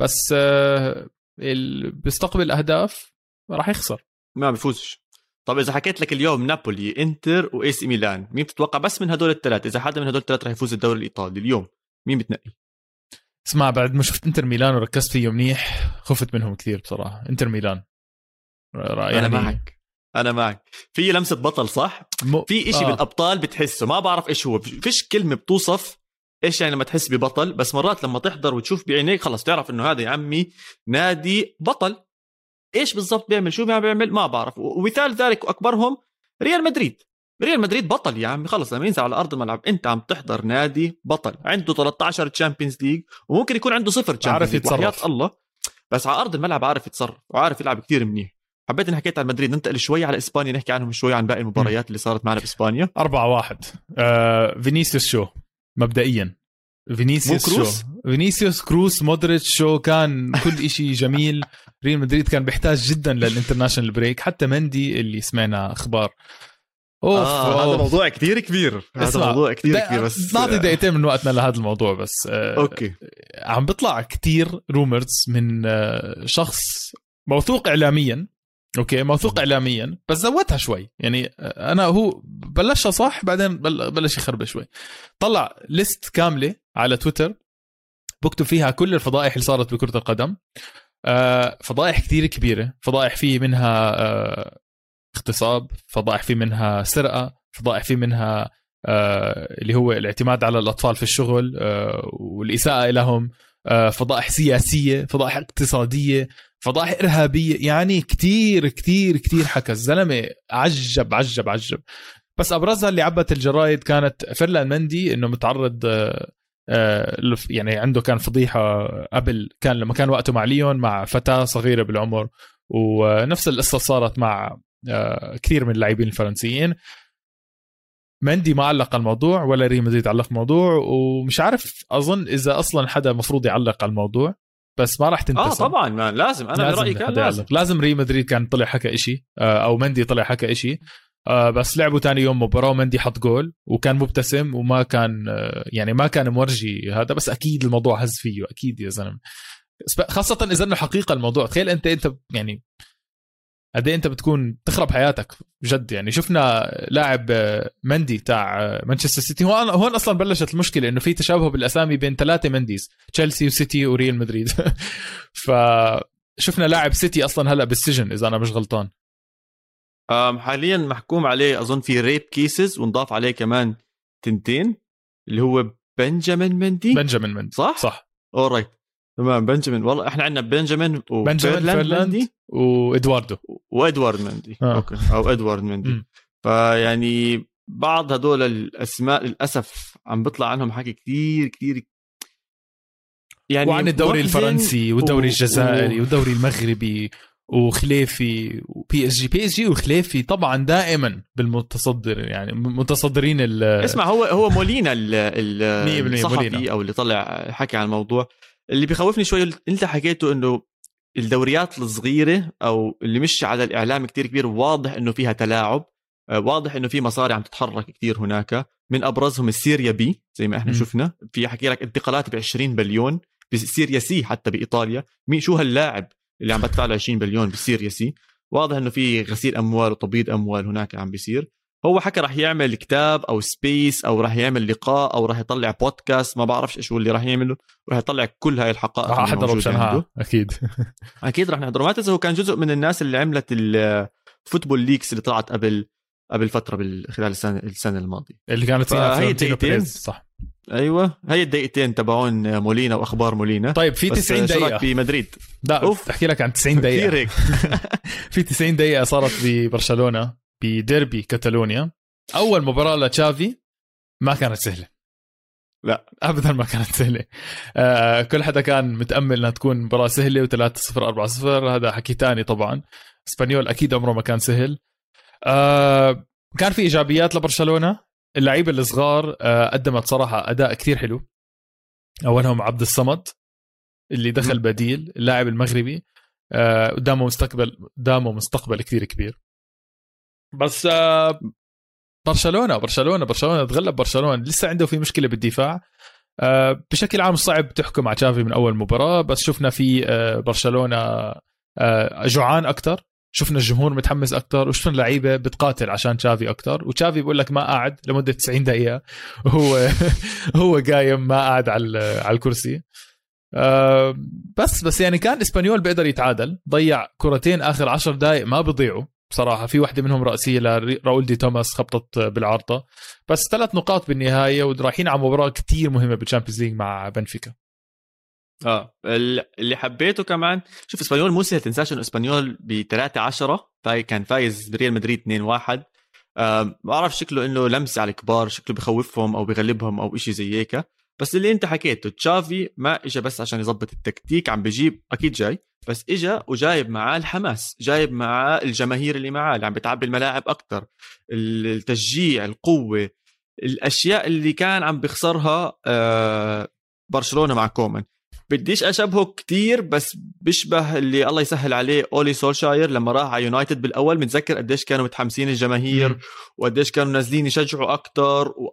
بس آه، اللي بيستقبل أهداف راح يخسر. ما بفوزش طب إذا حكيت لك اليوم نابولي إنتر وإي سي ميلان مين بتتوقع بس من هدول الثلاث إذا حدا من هدول الثلاث رح يفوز الدوري الإيطالي اليوم مين بتنقي؟ اسمع بعد ما شفت إنتر ميلان وركزت فيه منيح خفت منهم كثير بصراحة. إنتر ميلان. أنا يعني معك. أنا معك. في لمسة بطل صح؟ م... في إشي. آه. بالأبطال بتحسه ما بعرف إيش هو. فيش كلمة بتوصف إيش يعني لما تحس ببطل بس مرات لما تحضر وتشوف بعينيك خلص تعرف إنه هذا يا عمي نادي بطل. إيش بالضبط بيعمل؟ شو ما بيعمل؟ ما بعرف. ومثال ذلك وأكبرهم ريال مدريد. ريال مدريد بطل يا عمي. خلص لما ينزل على أرض الملعب أنت عم تحضر نادي بطل. عنده 13 Champions League وممكن يكون عنده صفر عارف Champions League يتصرف. وحياة الله. بس على أرض الملعب عارف يتصرف وعارف يلعب كثير منيح. حبيت إني حكيت عن مدريد. ننتقل شوي على إسبانيا نحكي عنهم شوي عن باقي المباريات اللي صارت معنا بإسبانيا. أربعة واحد. آه فينيسيوس شو؟ مبدئيا. فينيسيوس مو شو؟ فينيسيوس كروس مودريتش شو كان كل إشي جميل. ريال مدريد كان بيحتاج جدا لل international break حتى مندي اللي سمعنا أخبار. أوف, آه هذا أوف. موضوع كثير كبير. هذا موضوع كثير كبير بس نعطي دقيقتين من وقتنا لهذا الموضوع بس آه okay. عم بيطلع كتير rumors من آه، شخص موثوق اعلاميا. okay موثوق اعلاميا بس زودها شوي. يعني آه، أنا هو بلشها صح بعدين بل- بلش يخرب شوي. طلع ليست كاملة على تويتر بكتب فيها كل الفضائح اللي صارت بكرة القدم. آه، فضائح كثير كبيرة. فضائح في منها آه، اغتصاب فضائح في منها سرقة فضائح في منها آه، اللي هو الاعتماد على الأطفال في الشغل والإساءة لهم فضائح سياسية فضائح اقتصادية فضائح إرهابية. يعني كتير كتير كتير حكى. الزلمة عجب عجب عجب. بس أبرزها اللي عبت الجرايد كانت فيرلان مندي إنه متعرض يعني عنده كان فضيحة قبل كان لما كان وقته مع ليون مع فتاة صغيرة بالعمر ونفس القصة صارت مع آه، كثير من اللاعبين الفرنسيين. مندي ما علق على الموضوع ولا ريال مدريد علق الموضوع ومش عارف أظن إذا أصلا حدا مفروض يعلق على الموضوع بس ما راح تنتسم آه طبعا ما لازم. أنا برأيي كان لازم. لازم ريال مدريد كان طلع حكى إشي آه، أو مندي طلع حكى إشي. آه، بس لعبوا تاني يوم مباراة ومندي حط جول وكان مبتسم وما كان آه، يعني ما كان مورجي هذا بس أكيد الموضوع هز فيه أكيد يا زلمة. خاصة إذا إنه حقيقة الموضوع تخيل انت أنت يعني قد إيه أنت بتكون تخرب حياتك بجد. يعني شفنا لاعب آه، مندي تاع آه، مانشستر سيتي هون هون أصلا بلشت المشكلة إنه في تشابه بالأسامي بين ثلاثة منديز تشيلسي وسيتي وريال مدريد. فشفنا لاعب سيتي أصلا هلأ بالسجن إذا أنا مش غلطان. حاليا محكوم عليه أظن في rape cases ونضاف عليه كمان تنتين اللي هو بنجامين مندي؟ بنجامين مندي. صح؟ صح. alright تمام بنجامين. والله إحنا عندنا بنجامين بنجامين وفيرلاند فيرلاند مندي؟ وإدواردو. وادوارد مندي. آه. okay. أو ادوارد مندي. فيعني بعض هدول الأسماء للأسف عم بيطلع عنهم حكي كثير كثير يعني وعن الدوري الفرنسي والدوري و- الجزائري و- والدوري المغربي. وخليفي و PSG PSG وخليفي طبعا دائما بالمتصدر يعني متصدرين ال اسمع هو هو مولينا ال- ال- 100% الصحفي. أو اللي طلع حكى عن الموضوع. اللي بيخوفني شوي انت حكيته إنه الدوريات الصغيرة أو اللي مش على الإعلام كتير كبير واضح إنه فيها تلاعب آه، واضح إنه في مصاري عم تتحرك كتير هناك. من أبرزهم ال Serie B زي ما إحنا مم. شفنا. في حكي لك انتقالات ب 20 بليون ب Serie C حتى بإيطاليا. مين؟ شو هاللاعب؟ اللي عم بدفع له 20 بليون ب Serie C. واضح إنه في غسيل أموال وتبييض أموال هناك عم بيصير. هو حكى راح يعمل كتاب أو space أو راح يعمل لقاء أو راح يطلع بودكاست ما بعرفش إيش هو اللي راح يعمله. راح يطلع كل هاي الحقائق راح أحضره أكيد. أكيد راح نحضره. ما تنسى هو كان جزء من الناس اللي عملت ال Football Leaks اللي طلعت قبل. قبل فترة بال- خلال السنة السنة الماضية. اللي كانت فيها فهي فلورنتينو دقيقتين. بيريز صح. أيوه هي الدقيقتين تبعون مولينا وأخبار مولينا. طيب في بس 90 شو رأيك دقيقة. بمدريد؟ لا أوف. أحكي لك عن 90 كثير دقيقه هيك. في 90 دقيقة صارت ببرشلونة بديربي كاتالونيا. أول مباراة لتشافي ما كانت سهلة. لا. ابدا ما كانت سهلة. آه كل حدا كان متأمل إنها تكون مباراة سهلة و3 0 4 0 هذا حكي تاني طبعا. إسبانيول أكيد عمره ما كان سهل. آه كان في إيجابيات لبرشلونة. اللعيبة الصغار آه قدمت صراحة أداء كثير حلو. أولهم عبد الصمد اللي دخل. بديل اللاعب المغربي. آه، قدامه مستقبل قدامه مستقبل كثير كبير. بس آه، برشلونة برشلونة برشلونة تغلب برشلونة. لسه عنده في مشكلة بالدفاع. آه، بشكل عام صعب تحكم على تشافي من أول مباراة. بس شفنا في آه، برشلونة آه، جوعان أكثر شفنا الجمهور متحمس أكثر وشفنا اللعيبة بتقاتل عشان تشافي أكثر وتشافي بيقول لك ما قاعد لمدة 90 دقيقة وهو هو قايم ما قاعد على على الكرسي. آه، بس بس يعني كان إسبانيول بيقدر يتعادل ضيع كرتين آخر عشر دقائق ما بيضيعوا بصراحة في واحدة منهم رأسية لراؤول دي توماس خبطت بالعارضة. بس ثلاث نقاط بالنهاية ورايحين على مباراة كتير مهمة بال Champions League مع بنفيكا. آه. ال- اللي حبيته كمان شوف إسبانيول مو تنساش إنه إسبانيول ب 3 10 فاي كان فايز بريال مدريد 2 1 آه ما بعرف شكله إنه لمسه على الكبار شكله بخوفهم أو بغلبهم أو إشي زي هيك. بس اللي أنت حكيته تشافي ما اجى بس عشان يظبط التكتيك عم بجيب أكيد جاي. بس اجى وجايب معاه الحماس جايب معاه الجماهير اللي معاه اللي عم بتعبي الملاعب أكثر التشجيع القوة الأشياء اللي كان عم بيخسرها آه برشلونة مع كومان. بديش أشبهه كتير بس بيشبه اللي الله يسهل عليه أولي سولشاير لما راح على يونايتد بالأول متذكر قديش كانوا متحمسين الجماهير. وقديش كانوا نازلين يشجعوا أكثر و...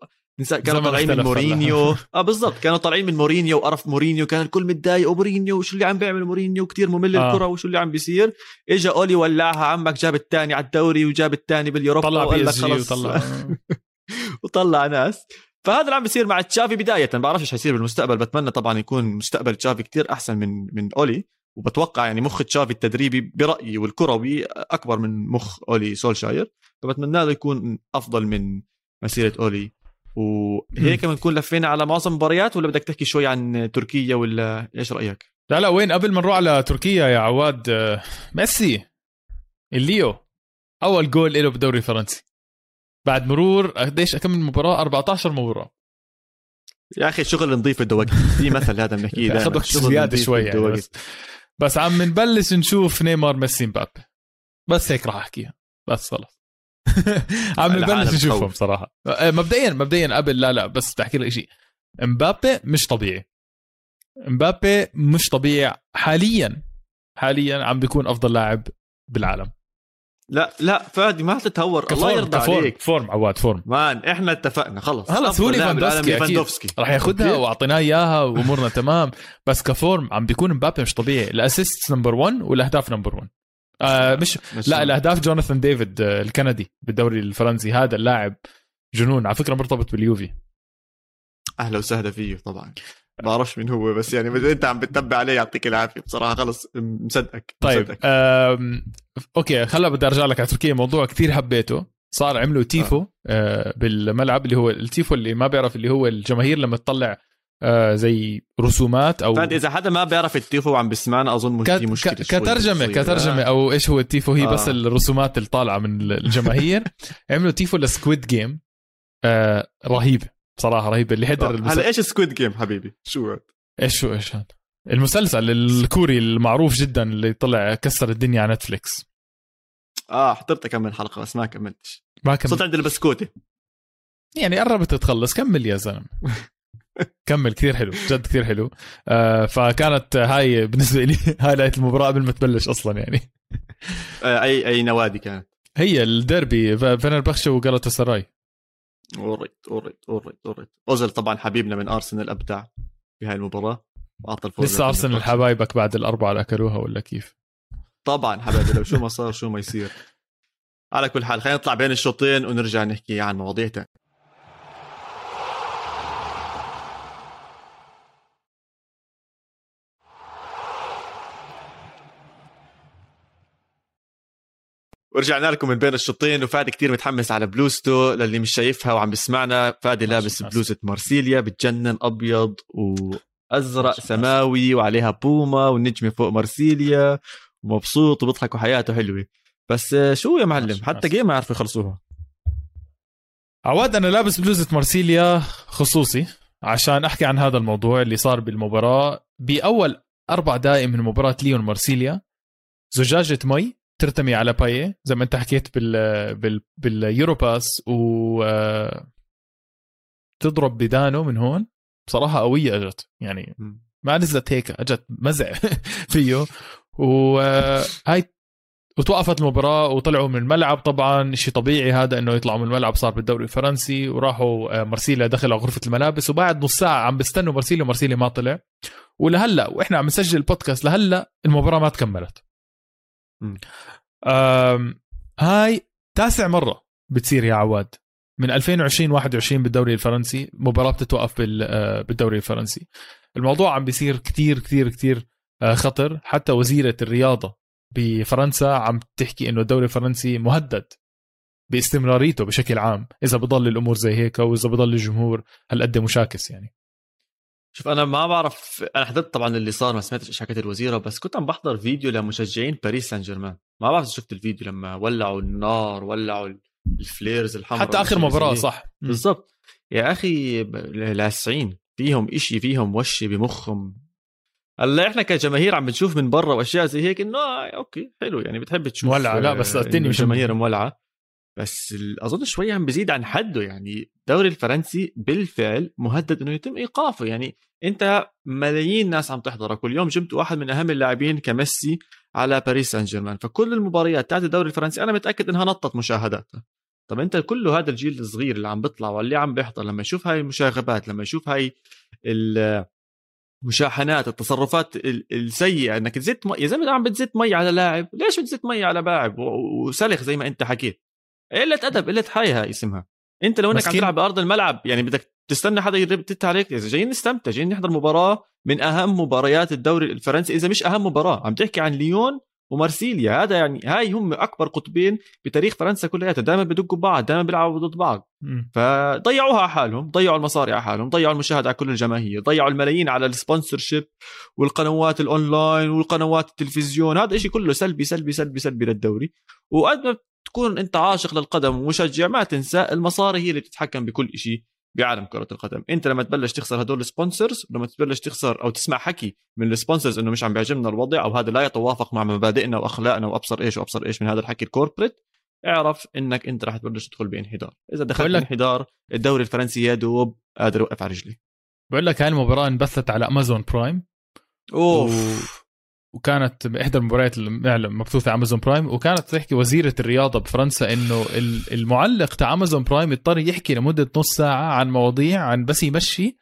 كانوا طالعين من. مورينيو. آه بالضبط كانوا طالعين من مورينيو وقرف مورينيو كان الكل متضايق ومورينيو وشو اللي عم بيعمل مورينيو؟ كتير ممل آه. الكرة وشو اللي عم بيصير؟ اجى أولي ولعها عمك جاب الثاني على الدوري وجاب الثاني باليوروبا طلع بي لك خلص. وطلع. وطلع ناس. فهذا اللي عم بيصير مع تشافي بداية. ما بعرفش إيش حيصير بالمستقبل. بتمنى طبعا يكون مستقبل تشافي كتير أحسن من من أولي. وبتوقع يعني مخ تشافي التدريبي برأيي والكروي أكبر من مخ أولي سولشاير. فبتمنى له يكون أفضل من مسيرة أولي. وهيك بنكون لفينا على معظم المباريات ولا بدك تحكي شوي عن تركيا ولا إيش رأيك؟ لا لا وين؟ قبل ما نروح على تركيا يا عواد آه، ميسي الليو أول جول له بالدوري الفرنسي بعد مرور قديش كم من مباراة؟ 14 مباراه يا أخي الشغل نظيف بده وقت في مثل هذا بنحكيه دائما. أخذ الشغل زيادة شوي يعني. بس, بس عم نبلش نشوف نيمار ميسي مبابي. بس هيك راح أحكيها. بس خلص عم نبلش نشوفهم. صراحة. آه، مبدئيا مبدئيا قبل لا لا بس بدي أحكي لك شيء مبابي مش طبيعي. مبابي مش طبيعي حاليا. حاليا عم بيكون أفضل لاعب بالعالم. لا لا فادي ما تتهور. الله يرضى ك form عليك. form عواد form. man إحنا اتفقنا خلص خلص هو ليفاندوفسكي راح ياخذها؟ وأعطيناه إياها وأمورنا تمام. بس ك form عم بيكون مبابي مش طبيعي. ال assist number 1 والأهداف number 1 آه مش مش لا الأهداف جوناثان ديفيد آه، الكندي بالدوري الفرنسي. هذا اللاعب جنون على فكرة مرتبط باليوفي. أهلا وسهلا فيه طبعا. بعرفش مين هو بس يعني اذا انت عم بتتبع عليه يعطيك العافية بصراحة خلص مصدقك طيب. آم، okay خلا بدي ارجع لك على تركيا موضوع كثير حبيته صار عملوا تيفو آه. بالملعب اللي هو التيفو اللي ما بيعرف اللي هو الجماهير لما تطلع آه زي رسومات أو فهد إذا حدا ما بيعرف التيفو وعم بسمعنا أظن مش ك- دي مشكلة كترجمة. كترجمة أو إيش هو التيفو هي آه. بس الرسومات اللي طالعه من الجماهير عملوا tifo ل Squid Game آه رهيبه بصراحة رهيبة اللي آه. حضر المس... هلا إيش Squid Game حبيبي؟ شو هاد؟ إيش شو إيش هذا المسلسل الكوري المعروف جدا اللي طلع كسر الدنيا على نتفليكس. آه حضرت اكمل حلقة بس ما كملتش. ما كمل. صرت عند البسكوتة. يعني قربت تخلص كمل يا زلمة. كمل كثير حلو جد كثير حلو. آه فكانت هاي بالنسبة لي highlight المباراة قبل ما تبلش أصلا يعني. آه اي أي نوادي كانت؟ هي الديربي فنربخشة وغلطة سراي. alright alright alright alright أوزيل طبعا حبيبنا من أرسنال ابدع في هاي المباراة. وأعطى الفوز لسه أرسنال حبايبك بعد الأربعة اللي أكلوها ولا كيف؟ طبعا حبايبي لو شو ما صار شو ما يصير. على كل حال خلينا نطلع بين الشوطين ونرجع نحكي عن مواضيع تانية. ورجعنا لكم من بين الشوطين وفادي كتير متحمس على بلوزته للي مش شايفها وعم بسمعنا. فادي لابس بلوزة مارسيليا بتجنن أبيض وأزرق سماوي وعليها بوما والنجمة فوق مارسيليا ومبسوط وبيضحك وحياته حلوة. بس شو يا معلم؟ حتى جيم ما يعرفوا يخلصوها. عواد أنا لابس بلوزة مارسيليا خصوصي عشان أحكي عن هذا الموضوع اللي صار بالمباراة. بأول أربع دقائق من مباراة ليون مارسيليا زجاجة مي ترتمي على باييه زي ما انت حكيت بال بال باليورو باس و آه، تضرب بدانه من هون. بصراحة قوية أجت يعني ما نزلت هيك أجت مزع فيه. وهاي آه، وتوقفت المباراة وطلعوا من الملعب. طبعا شيء طبيعي هذا إنه يطلعوا من الملعب صار بالدوري الفرنسي وراحوا آه، مرسيليا دخل على غرفة الملابس. وبعد نص ساعة عم بيستنوا مرسيليا ومرسيليا ما طلع. ولهلأ وإحنا عم نسجل البودكاست لهلأ المباراة ما تكملت. هاي تاسع مرة بتصير يا عواد. من 2020 21 بالدوري الفرنسي مباراة بتتوقف آه، بالدوري الفرنسي. الموضوع عم بيصير كتير كتير كتير آه، خطر. حتى وزيرة الرياضة بفرنسا عم تحكي إنه الدوري الفرنسي مهدد باستمراريته بشكل عام إذا بضل الأمور زي هيك واذا بضل الجمهور هالقد مشاكس يعني. شوف أنا ما بعرف أنا حضرت طبعا اللي صار ما سمعتش إيش حكت الوزيرة بس كنت عم بحضر فيديو لمشجعين باريس سان جيرمان ما بعرف شفت الفيديو لما ولعوا النار ولعوا ال flares الحمراء حتى آخر مباراة صح. بالضبط. يا أخي لاسعين فيهم إشي فيهم وشي بمخهم. هلأ إحنا كجماهير عم بنشوف من برا وأشياء زي هيك إنه آه okay حلو يعني بتحب تشوف مولعة. لا بس الدنيا مش جماهير مولعة. بس أظن شوي عم بزيد عن حده. يعني الدوري الفرنسي بالفعل مهدد إنه يتم إيقافه. يعني أنت ملايين ناس عم تحضره كل يوم جبت واحد من أهم اللاعبين كميسي على باريس سان جيرمان. فكل المباريات تاعت الدوري الفرنسي أنا متأكد إنها نطت مشاهداتها. طب أنت كل هذا الجيل الصغير اللي عم بيطلع واللي عم بيحضر لما يشوف هاي المشاغبات لما يشوف هاي المشاحنات التصرفات السيئة إنك تزت مي يا زلمة عم بتزت مي على لاعب. ليش بتزت مي على لاعب؟ وسلخ زي ما أنت حكيت. قلة أدب قلة حيا اسمها أنت لو إنك عم تلعب بأرض الملعب يعني بدك تستنى حدا يرتت عليك إذا جايين نستمتع جايين نحضر مباراة من أهم مباريات الدوري الفرنسي. إذا مش أهم مباراة عم تحكي عن ليون ومارسيليا. هذا يعني هاي هم أكبر قطبين بتاريخ فرنسا كلياتها. دائما بدقوا بعض دائما بيلعبوا ضد بعض. فضيعوها على حالهم ضيعوا المصاري على حالهم ضيعوا المشاهدة على كل الجماهير ضيعوا الملايين على ال sponsorship والقنوات الأونلاين والقنوات التلفزيون. هذا إشي كله سلبي سلبي سلبي سلبي للدوري. وقد ما تكون انت عاشق للقدم ومشجع ما تنسى المصاري هي اللي بتتحكم بكل شيء بعالم كرة القدم. انت لما تبلش تخسر هدول ال sponsors لما تبلش تخسر أو تسمع حكي من ال sponsors إنه مش عم بيعجبنا الوضع أو هذا لا يتوافق مع مبادئنا وأخلاقنا وأبصر إيش وأبصر إيش من هذا الحكي ال corporate اعرف إنك أنت راح تبلش تدخل بانحدار إذا دخلت بانحدار الدوري الفرنسي يا دوب قادر يوقف على رجليه. بقول لك هاي المباراة انبثت على امازون برايم أوف. وكانت باحدى المباريات المبثوثه امازون برايم وكانت تحكي وزيرة الرياضة بفرنسا إنه المعلق تاع امازون برايم اضطر يحكي لمدة نص ساعة عن مواضيع عن بس يمشي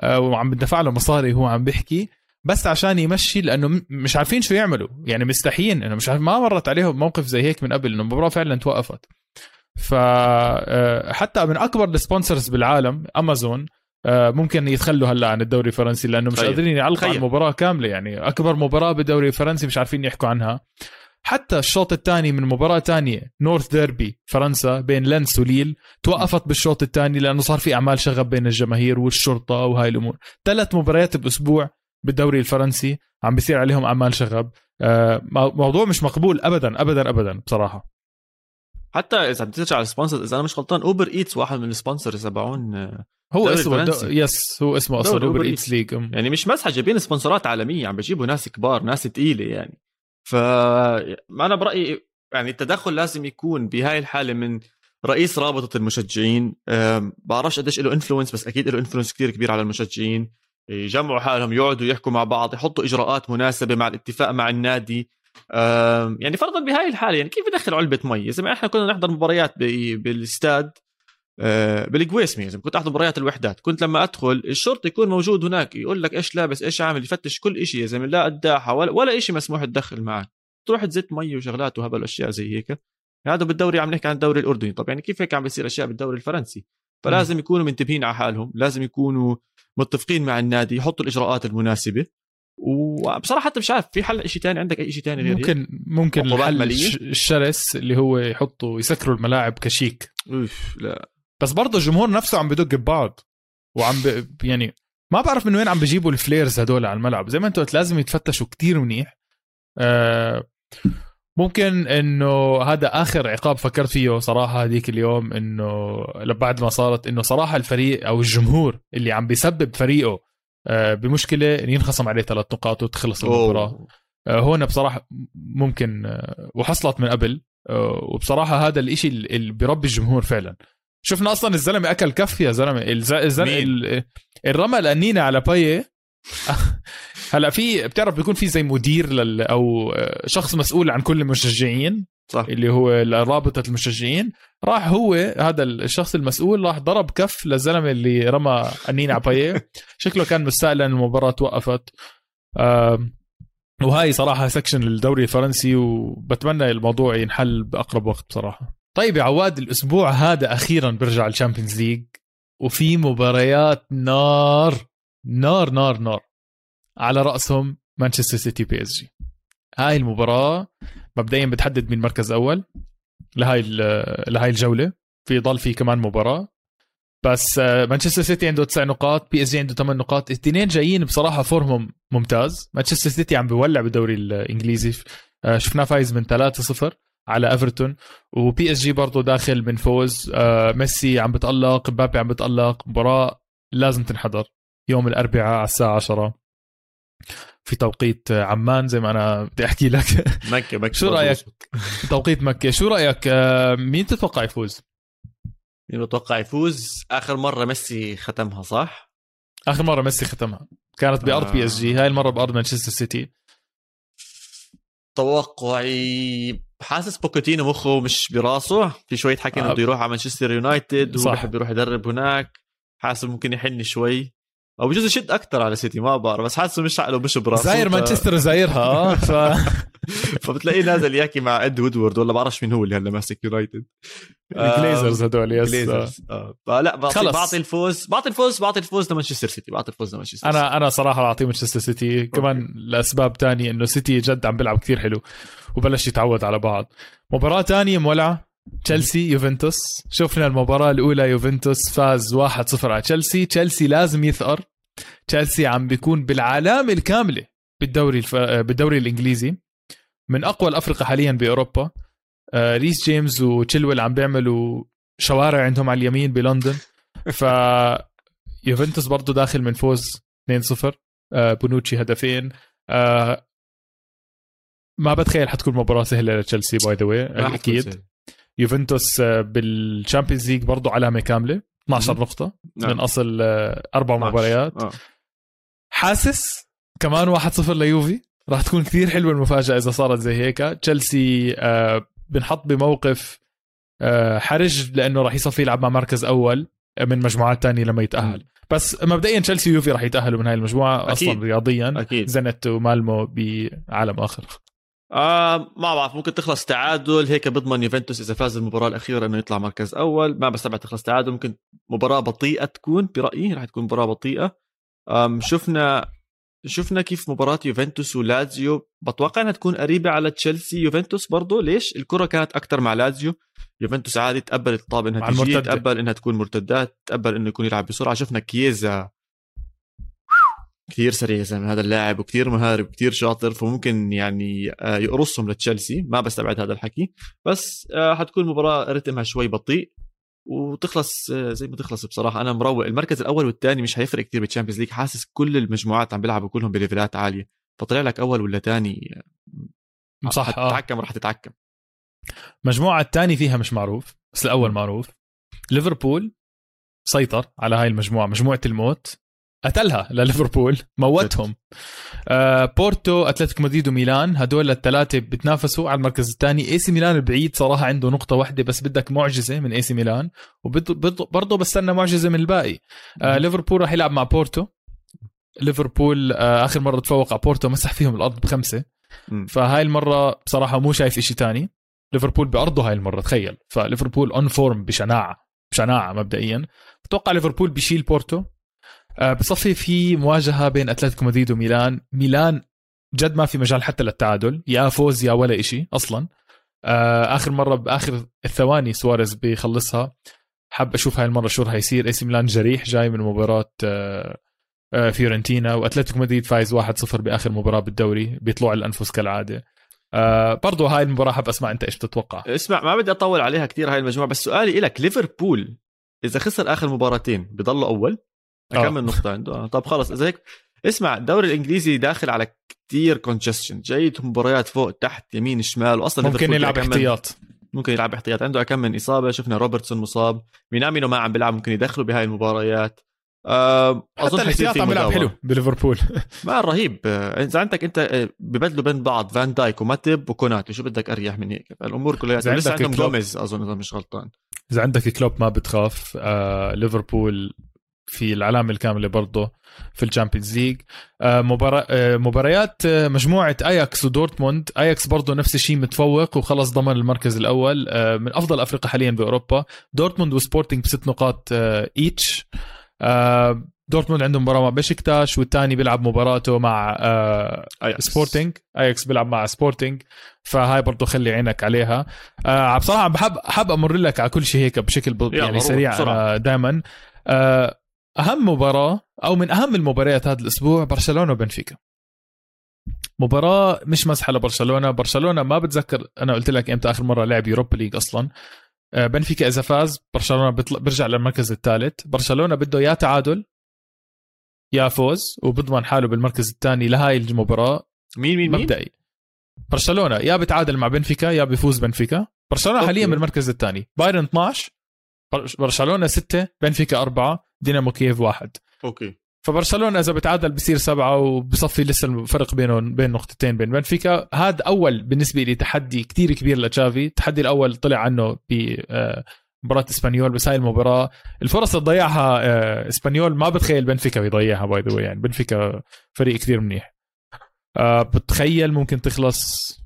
آه، وعم بدفع له مصاري وهو عم بيحكي بس عشان يمشي لأنه مش عارفين شو يعملوا. يعني مستحيين إنه مش عارف ما مرت عليهم موقف زي هيك من قبل إنه المباراة فعلا توقفت. فحتى آه، من أكبر ال sponsors بالعالم امازون ممكن يتخلوا هلا عن الدوري الفرنسي لأنه مش قادرين يعلقوا على المباراة كاملة يعني أكبر مباراة بالدوري الفرنسي مش عارفين يحكوا عنها. حتى الشوط الثاني من مباراة ثانية north derby فرنسا بين لينس وليل توقفت بالشوط الثاني لأنه صار في أعمال شغب بين الجماهير والشرطة وهاي الأمور. ثلاث مباريات بأسبوع بالدوري الفرنسي عم بيصير عليهم أعمال شغب. آه، موضوع مش مقبول أبدا أبدا أبدا بصراحة. حتى إذا بدي ترجع على السبونسرز إذا أنا مش غلطان Uber Eats واحد من ال sponsors تبعون هو اسمه دو... yes هو اسمه أصلا Uber Eats League. يعني مش مسحه جايبين sponsor ات عالمية عم بيجيبوا ناس كبار ناس تقيلة يعني. ف أنا برأيي يعني التدخل لازم يكون بهاي الحالة من رئيس رابطة المشجعين. أم، بعرفش قديش له influence بس أكيد له influence كثير كبير على المشجعين. يجمعوا حالهم يقعدوا يحكوا مع بعض يحطوا إجراءات مناسبة مع الاتفاق مع النادي. أم، يعني فرضا بهاي الحالة يعني كيف يدخل علبة مي؟ زلمه إحنا كنا نحضر مباريات ب- بالاستاد بالقويسمي يا زلمه كنت احضر مباريات الوحدات. كنت لما أدخل الشرطي يكون موجود هناك يقول لك إيش لابس إيش عامل يفتش كل شيء يا زلمة. لا قداحه ولا, ولا شيء مسموح تدخل معك. تروح تزت مي وشغلات وهبل اشياء زي هيك. هذا بالدوري عم نحكي عن الدوري الأردني. طب يعني كيف هيك عم بيصير أشياء بالدوري الفرنسي؟ فلازم يكونوا منتبهين على حالهم. لازم يكونوا متفقين مع النادي يحطوا الإجراءات المناسبة. وبصراحة حتى مش عارف في حل شيء ثاني عندك أي شيء ثاني غير هيك؟ ممكن ممكن عقوبات الحل الشرس اللي هو يحطوا يسكروا الملاعب كشيك. أوف لا. بس برضه الجمهور نفسه عم بدق ببعض. وعم ب... يعني ما بعرف من وين عم بيجيبوا الفليرز هدول على الملعب. زي ما انت قلت لازم يتفتشوا كتير منيح. آه ممكن إنه هذا آخر عقاب فكرت فيه صراحة هذيك اليوم إنه بعد ما صارت إنه صراحة الفريق أو الجمهور اللي عم بيسبب فريقه آه بمشكلة إن ينخصم عليه ثلاث نقاط وتخلص المباراة. آه، هون بصراحة ممكن وحصلت من قبل. وبصراحة هذا الإشي اللي بيربي الجمهور فعلا. شفنا أصلا الزلمة أكل كف يا زلمة. الز- الزلمه الرمى القنينه على باية. هلأ في بتعرف بيكون في زي مدير لل أو شخص مسؤول عن كل المشجعين صح. اللي هو رابطة المشجعين. راح هو هذا الشخص المسؤول راح ضرب كف للزلمة اللي رمى قنينه على باية. شكله كان مستاء لأن المباراة توقفت. وهاي صراحة section الدوري الفرنسي وبتمنى الموضوع ينحل بأقرب وقت بصراحة. طيب يا عواد الأسبوع هذا أخيرا بيرجع ال Champions League وفي مباريات نار نار نار نار على رأسهم مانشستر سيتي بي إس جي. هاي المباراة مبدئيا بتحدد مين مركز أول لهاي لهاي الجولة في ضل في كمان مباراة. بس آه، مانشستر سيتي عنده تسع نقاط بي إس جي عنده ثمان نقاط الاثنين جايين بصراحة form هم ممتاز. مانشستر سيتي عم بيولع بالدوري الإنجليزي آه، شفناه فايز من 3-0 على إيفرتون. وبي اس جي برضه داخل من فوز. آه، ميسي عم بتألق مبابي عم بتألق. مباراة لازم تنحضر. يوم الأربعاء على الساعة 10 في توقيت عمان زي ما أنا بدي أحكي لك. مكة مكة شو رأيك؟ توقيت مكة. شو رأيك؟ آه، مين تتوقع يفوز؟ مين بتوقع يفوز؟ آخر مرة ميسي ختمها صح؟ آخر مرة ميسي ختمها. كانت بأرض آه. بي اس جي هاي المرة بأرض مانشستر سيتي توقعي حاسس بوتشيتينو مخه مش براسه في شوية حكي إنه آه. بده يروح على مانشستر يونايتد. هو بحب يروح يدرب هناك حاسس ممكن يحن شوي أو بجوز يشد أكثر على سيتي ما بعرف بس حاسه مش عقله مش براسه. زاير مانشستر زايرها آه ف فبتلاقيه نازل يحكي مع إد وودورد ولا بعرفش مين هو اللي هلا ماسك يونايتد. الجليزرز هدول yes. آه. جليزرز آه. فلا بعطي خلص. بعطي الفوز بعطي الفوز بعطي الفوز لمانشستر سيتي بعطي الفوز لمانشستر أنا أنا صراحة بعطيه مانشستر سيتي. كمان لأسباب تانية إنه سيتي جد عم بيلعب كثير حلو وبلش يتعود على بعض. مباراة تانية مولعة. تشيلسي يوفنتوس. شفنا المباراة الأولى يوفنتوس فاز 1-0 على تشيلسي. تشيلسي لازم يثأر. تشيلسي عم بيكون بالعلامه الكاملة بالدوري الف... بالدوري الإنجليزي. من أقوى الأفرقة حاليا بأوروبا. آه، ريس جيمس وتشيلويل عم بيعملوا شوارع عندهم على اليمين بلندن. ف يوفنتوس برضه داخل من فوز 2-0 آه، بونوتشي هدفين. آه، ما بتخيل حتكون مباراة سهلة لتشيلسي by the way أكيد. يوفنتوس آه، بال Champions League برضه علامة كاملة 12 مهم. نقطة نعم. من أصل آه، أربع 12. مباريات آه. حاسس كمان 1-0 ليوفي راح تكون كثير حلوة المفاجأة إذا صارت زي هيك تشيلسي آه، بنحط بموقف آه، حرج لأنه راح يصفي يلعب مع مركز أول من مجموعات تانية لما يتأهل بس مبدئيا تشيلسي ويوفي راح يتأهلوا من هاي المجموعة أكيد. أصلا رياضيا أكيد زنت ومالمو بعالم آخر آه ما بعرف ممكن تخلص تعادل. هيك بضمن يوفنتوس إذا فاز المباراة الأخيرة إنه يطلع مركز أول. ما بستبعد تخلص تعادل. ممكن مباراة بطيئة تكون برأيي رح تكون مباراة بطيئة. آم شفنا شفنا كيف مباراة يوفنتوس ولازيو بتوقع إنها تكون قريبة على تشيلسي. يوفنتوس برضه ليش؟ الكرة كانت أكثر مع لازيو يوفنتوس عادي تقبل الطابة إنها تجي. تقبل إنها تكون مرتدات تقبل إنه يكون يلعب بسرعة. شفنا كييزا كثير سريع يا زلمه هذا اللاعب وكثير مهاري وكثير شاطر فممكن يعني آه، يقرصهم لتشيلسي. ما بستبعد هذا الحكي. بس آه، حتكون مباراة رتمها شوي بطيء وتخلص آه، زي ما تخلص بصراحة. أنا مروق. المركز الأول والثاني مش هيفرق كتير بال Champions League حاسس كل المجموعات عم بيلعبوا كلهم ب level ات عالية. فطلع لك أول ولا ثاني صح تتعكم راح تتعكم المجموعه الثانية فيها مش معروف. بس الأول معروف. ليفربول سيطر على هاي المجموعة مجموعة الموت. قتلها لليفربول. موتهم. آه بورتو اتلتيك مدريد وميلان هدول الثلاثة بتنافسوا على المركز الثاني. إي سي ميلان البعيد صراحة عنده نقطة واحدة بس بدك معجزة من إي سي ميلان. وبرضه بستنى معجزة من الباقي. آه ليفربول راح يلعب مع بورتو. ليفربول آه آخر مرة تفوق على بورتو مسح فيهم الأرض بخمسة. فهاي المرة بصراحه مو شايف إشي تاني. ليفربول بأرضه هاي المرة تخيل. فليفربول on form بشناعة بشناعة مبدئيا. بتوقع ليفربول بيشيل بورتو؟ بصفي في مواجهة بين أتلتيكو مدريد وميلان. ميلان جد ما في مجال حتى للتعادل يا فوز يا ولا إشي أصلا. آه، آخر مرة بآخر الثواني سواريز بيخلصها. حاب أشوف هاي المرة شو رح يصير. إي ميلان جريح جاي من مباراة آه، فيورنتينا وأتلتيكو مدريد فايز 1-0 بآخر مباراة بالدوري بيطلعوا الأنفس كالعادة. آه برضو هاي المباراة حاب أسمع أنت إيش بتتوقع؟ اسمع ما بدي أطول عليها كثير هاي المجموعة بس سؤالي لك ليفربول إذا خسر آخر مباراتين بضل أول؟ آه. نقطة عنده. آه. طب خلص إذا هيك اسمع الدوري الإنجليزي داخل على كثير congestion جاي مباريات فوق تحت يمين شمال واصلا ممكن يلعب احتياط. ممكن يلعب احتياط. عنده كم من إصابة شفنا روبرتسون مصاب. مينامينو ما عم بيلعب ممكن يدخلوا بهاي المباريات. آه أظن الاحتياط عم يلعب حلو بليفربول. ما رهيب. إذا عندك أنت ببدلوا بين بعض فان دايك وماتب وكوناتي شو بدك أريح من هيك؟ الأمور كلها لسه عندهم جوميز أظن إذا مش غلطان. إذا عندك كلوب ما بتخاف. آه ليفربول في العلامة الكاملة برضه في ال Champions League. آه،. آه، مباريات آه، مجموعة اياكس ودورتموند. اياكس برضه نفس الشيء متفوق وخلص ضمن المركز الأول من أفضل أفرقة حاليا بأوروبا. دورتموند وسبورتنج بست نقاط each دورتموند عنده مباراة مع بشكتاش والثاني بيلعب مباراته مع أياكس. سبورتنج اياكس بيلعب مع سبورتنج فهاي برضه خلي عينك عليها. بصراحة بحب حاب أمر لك على كل شيء هيك بشكل يعني سريع دائما أهم مباراة أو من أهم المباريات هذا الأسبوع برشلونة وبنفيكا. مباراة مش مزحة لبرشلونة برشلونة ما بتذكر أنا قلت لك إمتى آخر مرة لعب Europa League أصلا. آه، بنفيكا إذا فاز برشلونة بيطلع بيرجع للمركز الثالث. برشلونة بده يا تعادل يا فوز وبضمن حاله بالمركز الثاني لهاي المباراة مين مين مبدئي. برشلونة يا بتعادل مع بنفيكا يا بيفوز بنفيكا. برشلونة حاليا بالمركز الثاني. بايرن 12 برشلونة 6 بنفيكا 4 دينامو كييف واحد. أوكي. فبرشلونة إذا بتعادل بصير سبعة وبصفي لسه الفرق بينهم بين نقطتين بين بنفيكا. هذا أول بالنسبة لي تحدي كتير كبير لتشافي. التحدي الأول طلع عنه ب آه، مباراة إسبانيول بس هاي المباراة. الفرص اللي ضيعها آه، إسبانيول ما بتخيل بنفيكا بيضيعها باي ذا يعني. بنفيكا فريق كثير منيح. آه، بتخيل ممكن تخلص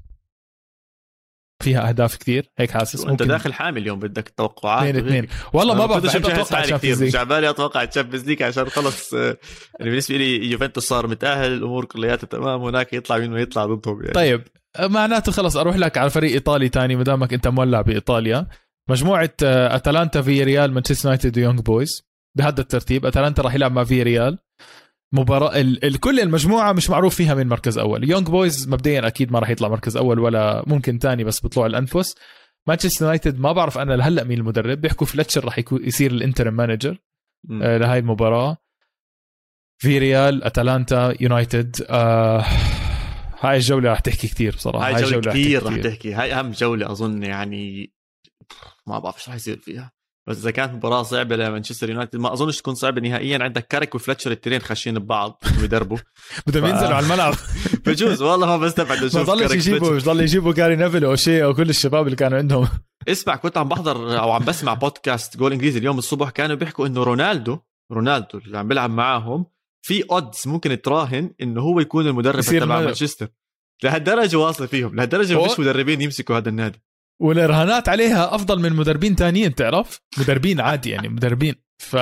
فيها أهداف كثير. هيك حاسس أنت داخل حامل اليوم بدك توقعات. اثنين اثنين. والله ما بعرف أتوقع كثير. مش عبالي أتوقع Champions League عشان خلص آه، يعني بالنسبة لي يوفنتوس صار متأهل الأمور كلياتها تمام هناك يطلع مين ما يطلع ضدهم يعني. طيب معناته خلص أروح لك على فريق إيطالي ثاني ما دامك أنت مولع بإيطاليا. مجموعة آه، أتلانتا فيريال مانشستر يونايتد ويونج بويز. بهذا الترتيب أتلانتا راح يلعب مع فيريال مباراة الكل المجموعة مش معروف فيها مين مركز أول. يونج بويز مبدئيا أكيد ما راح يطلع مركز أول ولا ممكن ثاني بس بيطلعوا الأنفس. مانشستر يونايتد ما بعرف أنا لهلأ مين المدرب. بيحكوا فلتشر راح يصير ال interim manager آه لهي المباراة. فيريال أتلانتا يونايتد آه هاي الجولة راح تحكي كثير بصراحة. هاي, جولة كثير راح تحكي هاي أهم جولة أظن يعني ما بعرف إيش راح يصير فيها. بس إذا كانت مباراة صعبة لمانشستر يونايتد ما أظنش تكون صعبة نهائيا. عندك كاريك وفلتشر التنين خاشين ببعض بيدربوا بدهم ينزلوا على الملعب. بجوز والله ما بستبعد أشوف ما ضلش يجيبوا مش ضل يجيبوا غاري نيفل أو شيء أو كل الشباب اللي كانوا عندهم. اسمع كنت عم بحضر أو عم بسمع بودكاست جول إنجليزي اليوم الصبح كانوا بيحكوا إنه رونالدو رونالدو اللي عم بيلعب معاهم في odds ممكن تراهن إنه هو يكون المدرب تبع مانشستر. لهالدرجة واصل فيهم. لهالدرجة ما فيش مدربين يمسكوا هذا النادي. والرهانات عليها أفضل من مدربين تانيين تعرف؟ مدربين عادي يعني مدربين. ف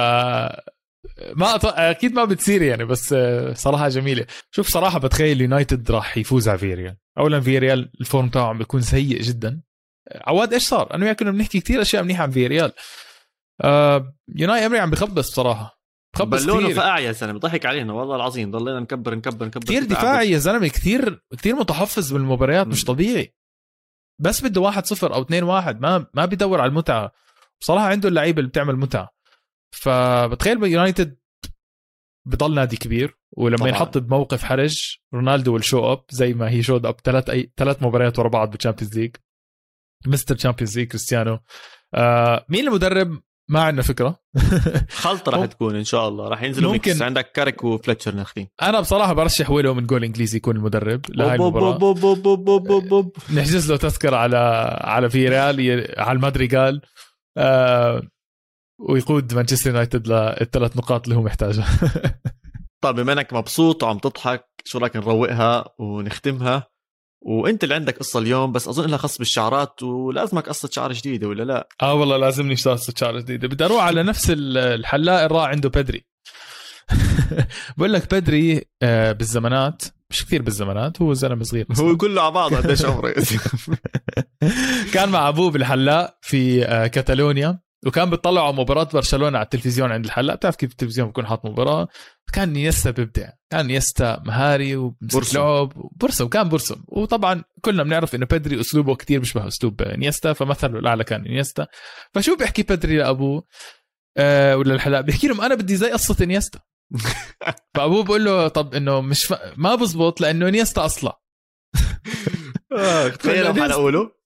ما أط... أكيد ما بتصير يعني بس صراحة جميلة. شوف صراحة بتخيل يونايتد راح يفوز على فيريال اولا فيريال ال form تاعه عم بيكون سيء جدا. عواد إيش صار؟ أنا وياك كنا بنحكي كثير أشياء منيحة عن فيريال آه يوناي امري عم بخبص بصراحه بخبص بالونه فقع يا زلمة بضحك علينا والله العظيم. ضلينا نكبر نكبر نكبر كثير دفاعي يا زلمة كثير كثير متحفظ بالمباريات مش طبيعي. بس بده 1 0 أو 2 1 ما ما بيدور على المتعة. بصراحة عنده اللعيبة اللي بتعمل متعة. فبتخيل يونايتد بضل نادي كبير ولما طبعا. ينحط بموقف حرج رونالدو وال show up زي ما he showed up ثلاث أي ثلاث مباريات ورا بعض بال Champions League Mr Champions League كريستيانو. آه مين المدرب ما عندنا فكرة. خلطة راح تكون إن شاء الله. راح ينزلوا ممكن mix عندك كاريك وفلتشر ناخذين أنا بصراحة برشح ويلو من جول إنجليزي يكون المدرب. لهي المباراة. نحجز له تذكرة على على فيريال على المدريغال آه ويقود مانشستر يونايتد للثلاث نقاط اللي هو محتاجها. طيب بما إنك مبسوط وعم تضحك شو رأيك نروقها ونختمها؟ وانت اللي عندك قصة اليوم بس أظن لها خص بالشعرات ولازمك قصة شعر جديدة ولا لا؟ آه والله لازمني قصة شعر جديدة. بدي أروح على نفس الحلاق الراع عنده بدري. بقول لك بدري آه، بالزمانات مش كثير بالزمانات هو زلمة صغير هو كله على بعضه قديش عمره. كان مع أبوه بالحلاق في آه، كاتالونيا. وكان بيطلعوا على مباراة برشلونة على التلفزيون عند الحلاق بتعرف كيف التلفزيون بيكون حاط مباراة؟ كان إنيستا بيبدع. كان إنيستا مهاري وبرسم لعب برسم كان برسم وطبعا كلنا بنعرف إنه بيدري أسلوبه كتير بيشبه أسلوب إنيستا فمثله الأعلى كان إنيستا. فشو بيحكي بيدري لأبوه؟ آه ولا الحلاق بيحكي لهم أنا بدي زي قصة إنيستا. فأبوه بقول له طب إنه مش ف... ما بزبط لأنه إنيستا أصلا آه تخيل حلقوا له.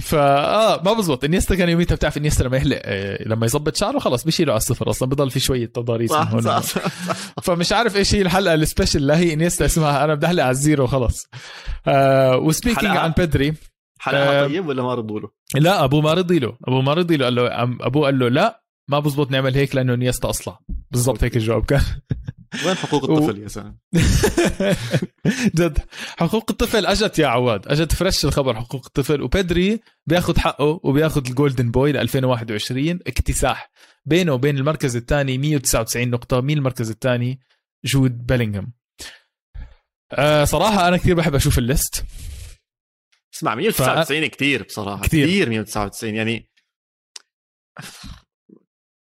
فا آه ما بزبط. إنيستا كان يوميتها بتعرف إنيستا لما يحلق آه، لما يظبط شعره خلاص بيشيله على الصفر. أصلا بضل في شوية تضاريس صح هون صح, صح, صح. فمش عارف إيش هي الحلقة ال special اللي هي إنيستا اسمها. أنا بدي أحلق على ال zero خلص آه و speaking عن بيدري حلقة آه طيب ولا ما رضوا له؟ لا أبوه ما رضي له. أبوه ما رضي له قال له أبوه قال له لا ما بزبط نعمل هيك لأنه إنيستا أصلا. بالضبط هيك الجواب كان. وين حقوق الطفل. يا زلمه جد. حقوق الطفل أجت يا عواد. أجت fresh الخبر حقوق الطفل. وبيدري بياخذ حقه وبياخذ ال Golden Boy ل 2021 اكتساح بينه وبين المركز الثاني 199 نقطة. مين المركز الثاني؟ جود بيلينغهام. آه صراحة أنا كثير بحب أشوف ال list. اسمع 199 ف... كثير بصراحة. كثير. 199 يعني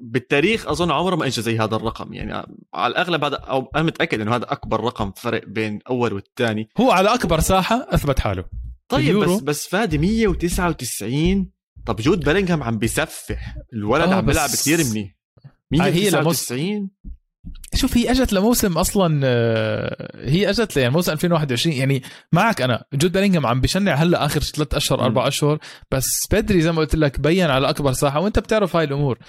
بالتاريخ أظن عمره ما اجى زي هذا الرقم. يعني على الأغلب هذا أو أنا متأكد إنه هذا أكبر رقم فرق بين أول والثاني. هو على أكبر ساحة أثبت حاله. طيب بس بس فادي 199 طب جود بيلينغهام عم بيسفح. الولد آه عم بيلعب كثير منيح. 199 شوف هي اجت لموسم أصلا آه، هي اجت يعني موسم 2021 يعني معك أنا جود بيلينغهام عم بشنع هلأ آخر ثلاث أشهر أربع أشهر بس بيدري زي ما قلت لك بين على أكبر ساحة. وأنت بتعرف هاي الأمور.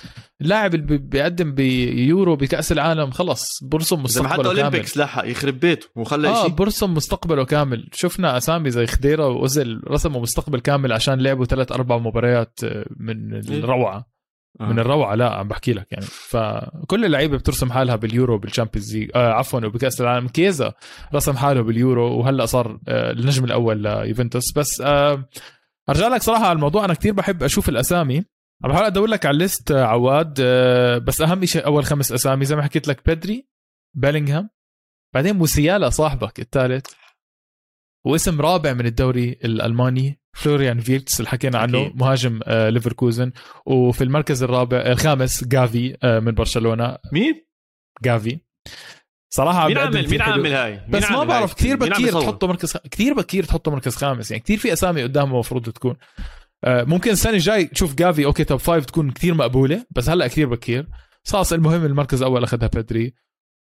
اللاعب اللي بيقدم بيورو بكأس العالم خلص برسم مستقبله كامل. Olympics لحق يخرب بيته وخلى آه شيء برسم مستقبله كامل. شفنا أسامي زي خديرة واوزل رسموا مستقبل كامل عشان لعبوا ثلاث أربع مباريات آه، من إيه. الروعة. آه. من الروعة لا عم بحكي لك يعني. فكل اللعيبة بترسم حالها باليورو بال Champions League آه عفوا وبكأس العالم. كيزا رسم حاله باليورو وهلأ صار آه النجم الأول ليوفنتوس. بس آه أرجع لك صراحة على الموضوع. أنا كثير بحب أشوف الأسامي. عم بحاول أدور لك على ال list آه، عواد آه بس أهم شيء أول خمس أسامي زي ما حكيت لك بيدري بيلينغهام بعدين موسيالا صاحبك الثالث. واسم رابع من الدوري الألماني فلوريان فيرتس اللي حكينا عنه أكيد. مهاجم آه ليفركوزن. وفي المركز الرابع الخامس جافي آه من برشلونة. مين؟ جافي. صراحة مين عامل مين عامل هاي؟ مين بس ما بعرف كثير بكير تحطه مركز كثير بكير تحطه مركز خامس. يعني كثير في أسامي قدامه المفروض تكون. آه ممكن السنة الجاي تشوف جافي okay top five تكون كثير مقبولة بس هلأ كثير بكير. خلاص المهم المركز الأول أخذها بيدري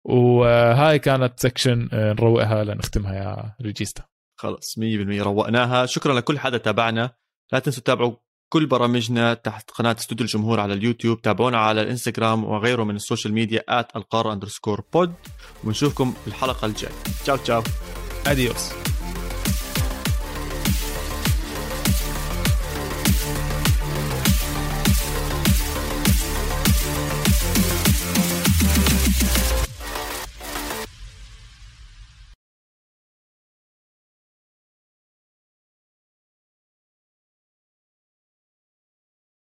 وهاي كانت section آه، نروقها لنختمها يا ريجيستا. خلص 100% روقناها. شكرا لكل حدا تابعنا. لا تنسوا تتابعوا كل برامجنا تحت قناة استوديو الجمهور على اليوتيوب. تابعونا على الإنستغرام وغيره من ال social media at القارة ونشوفكم الحلقة الجاية. تشاو تشاو. adiós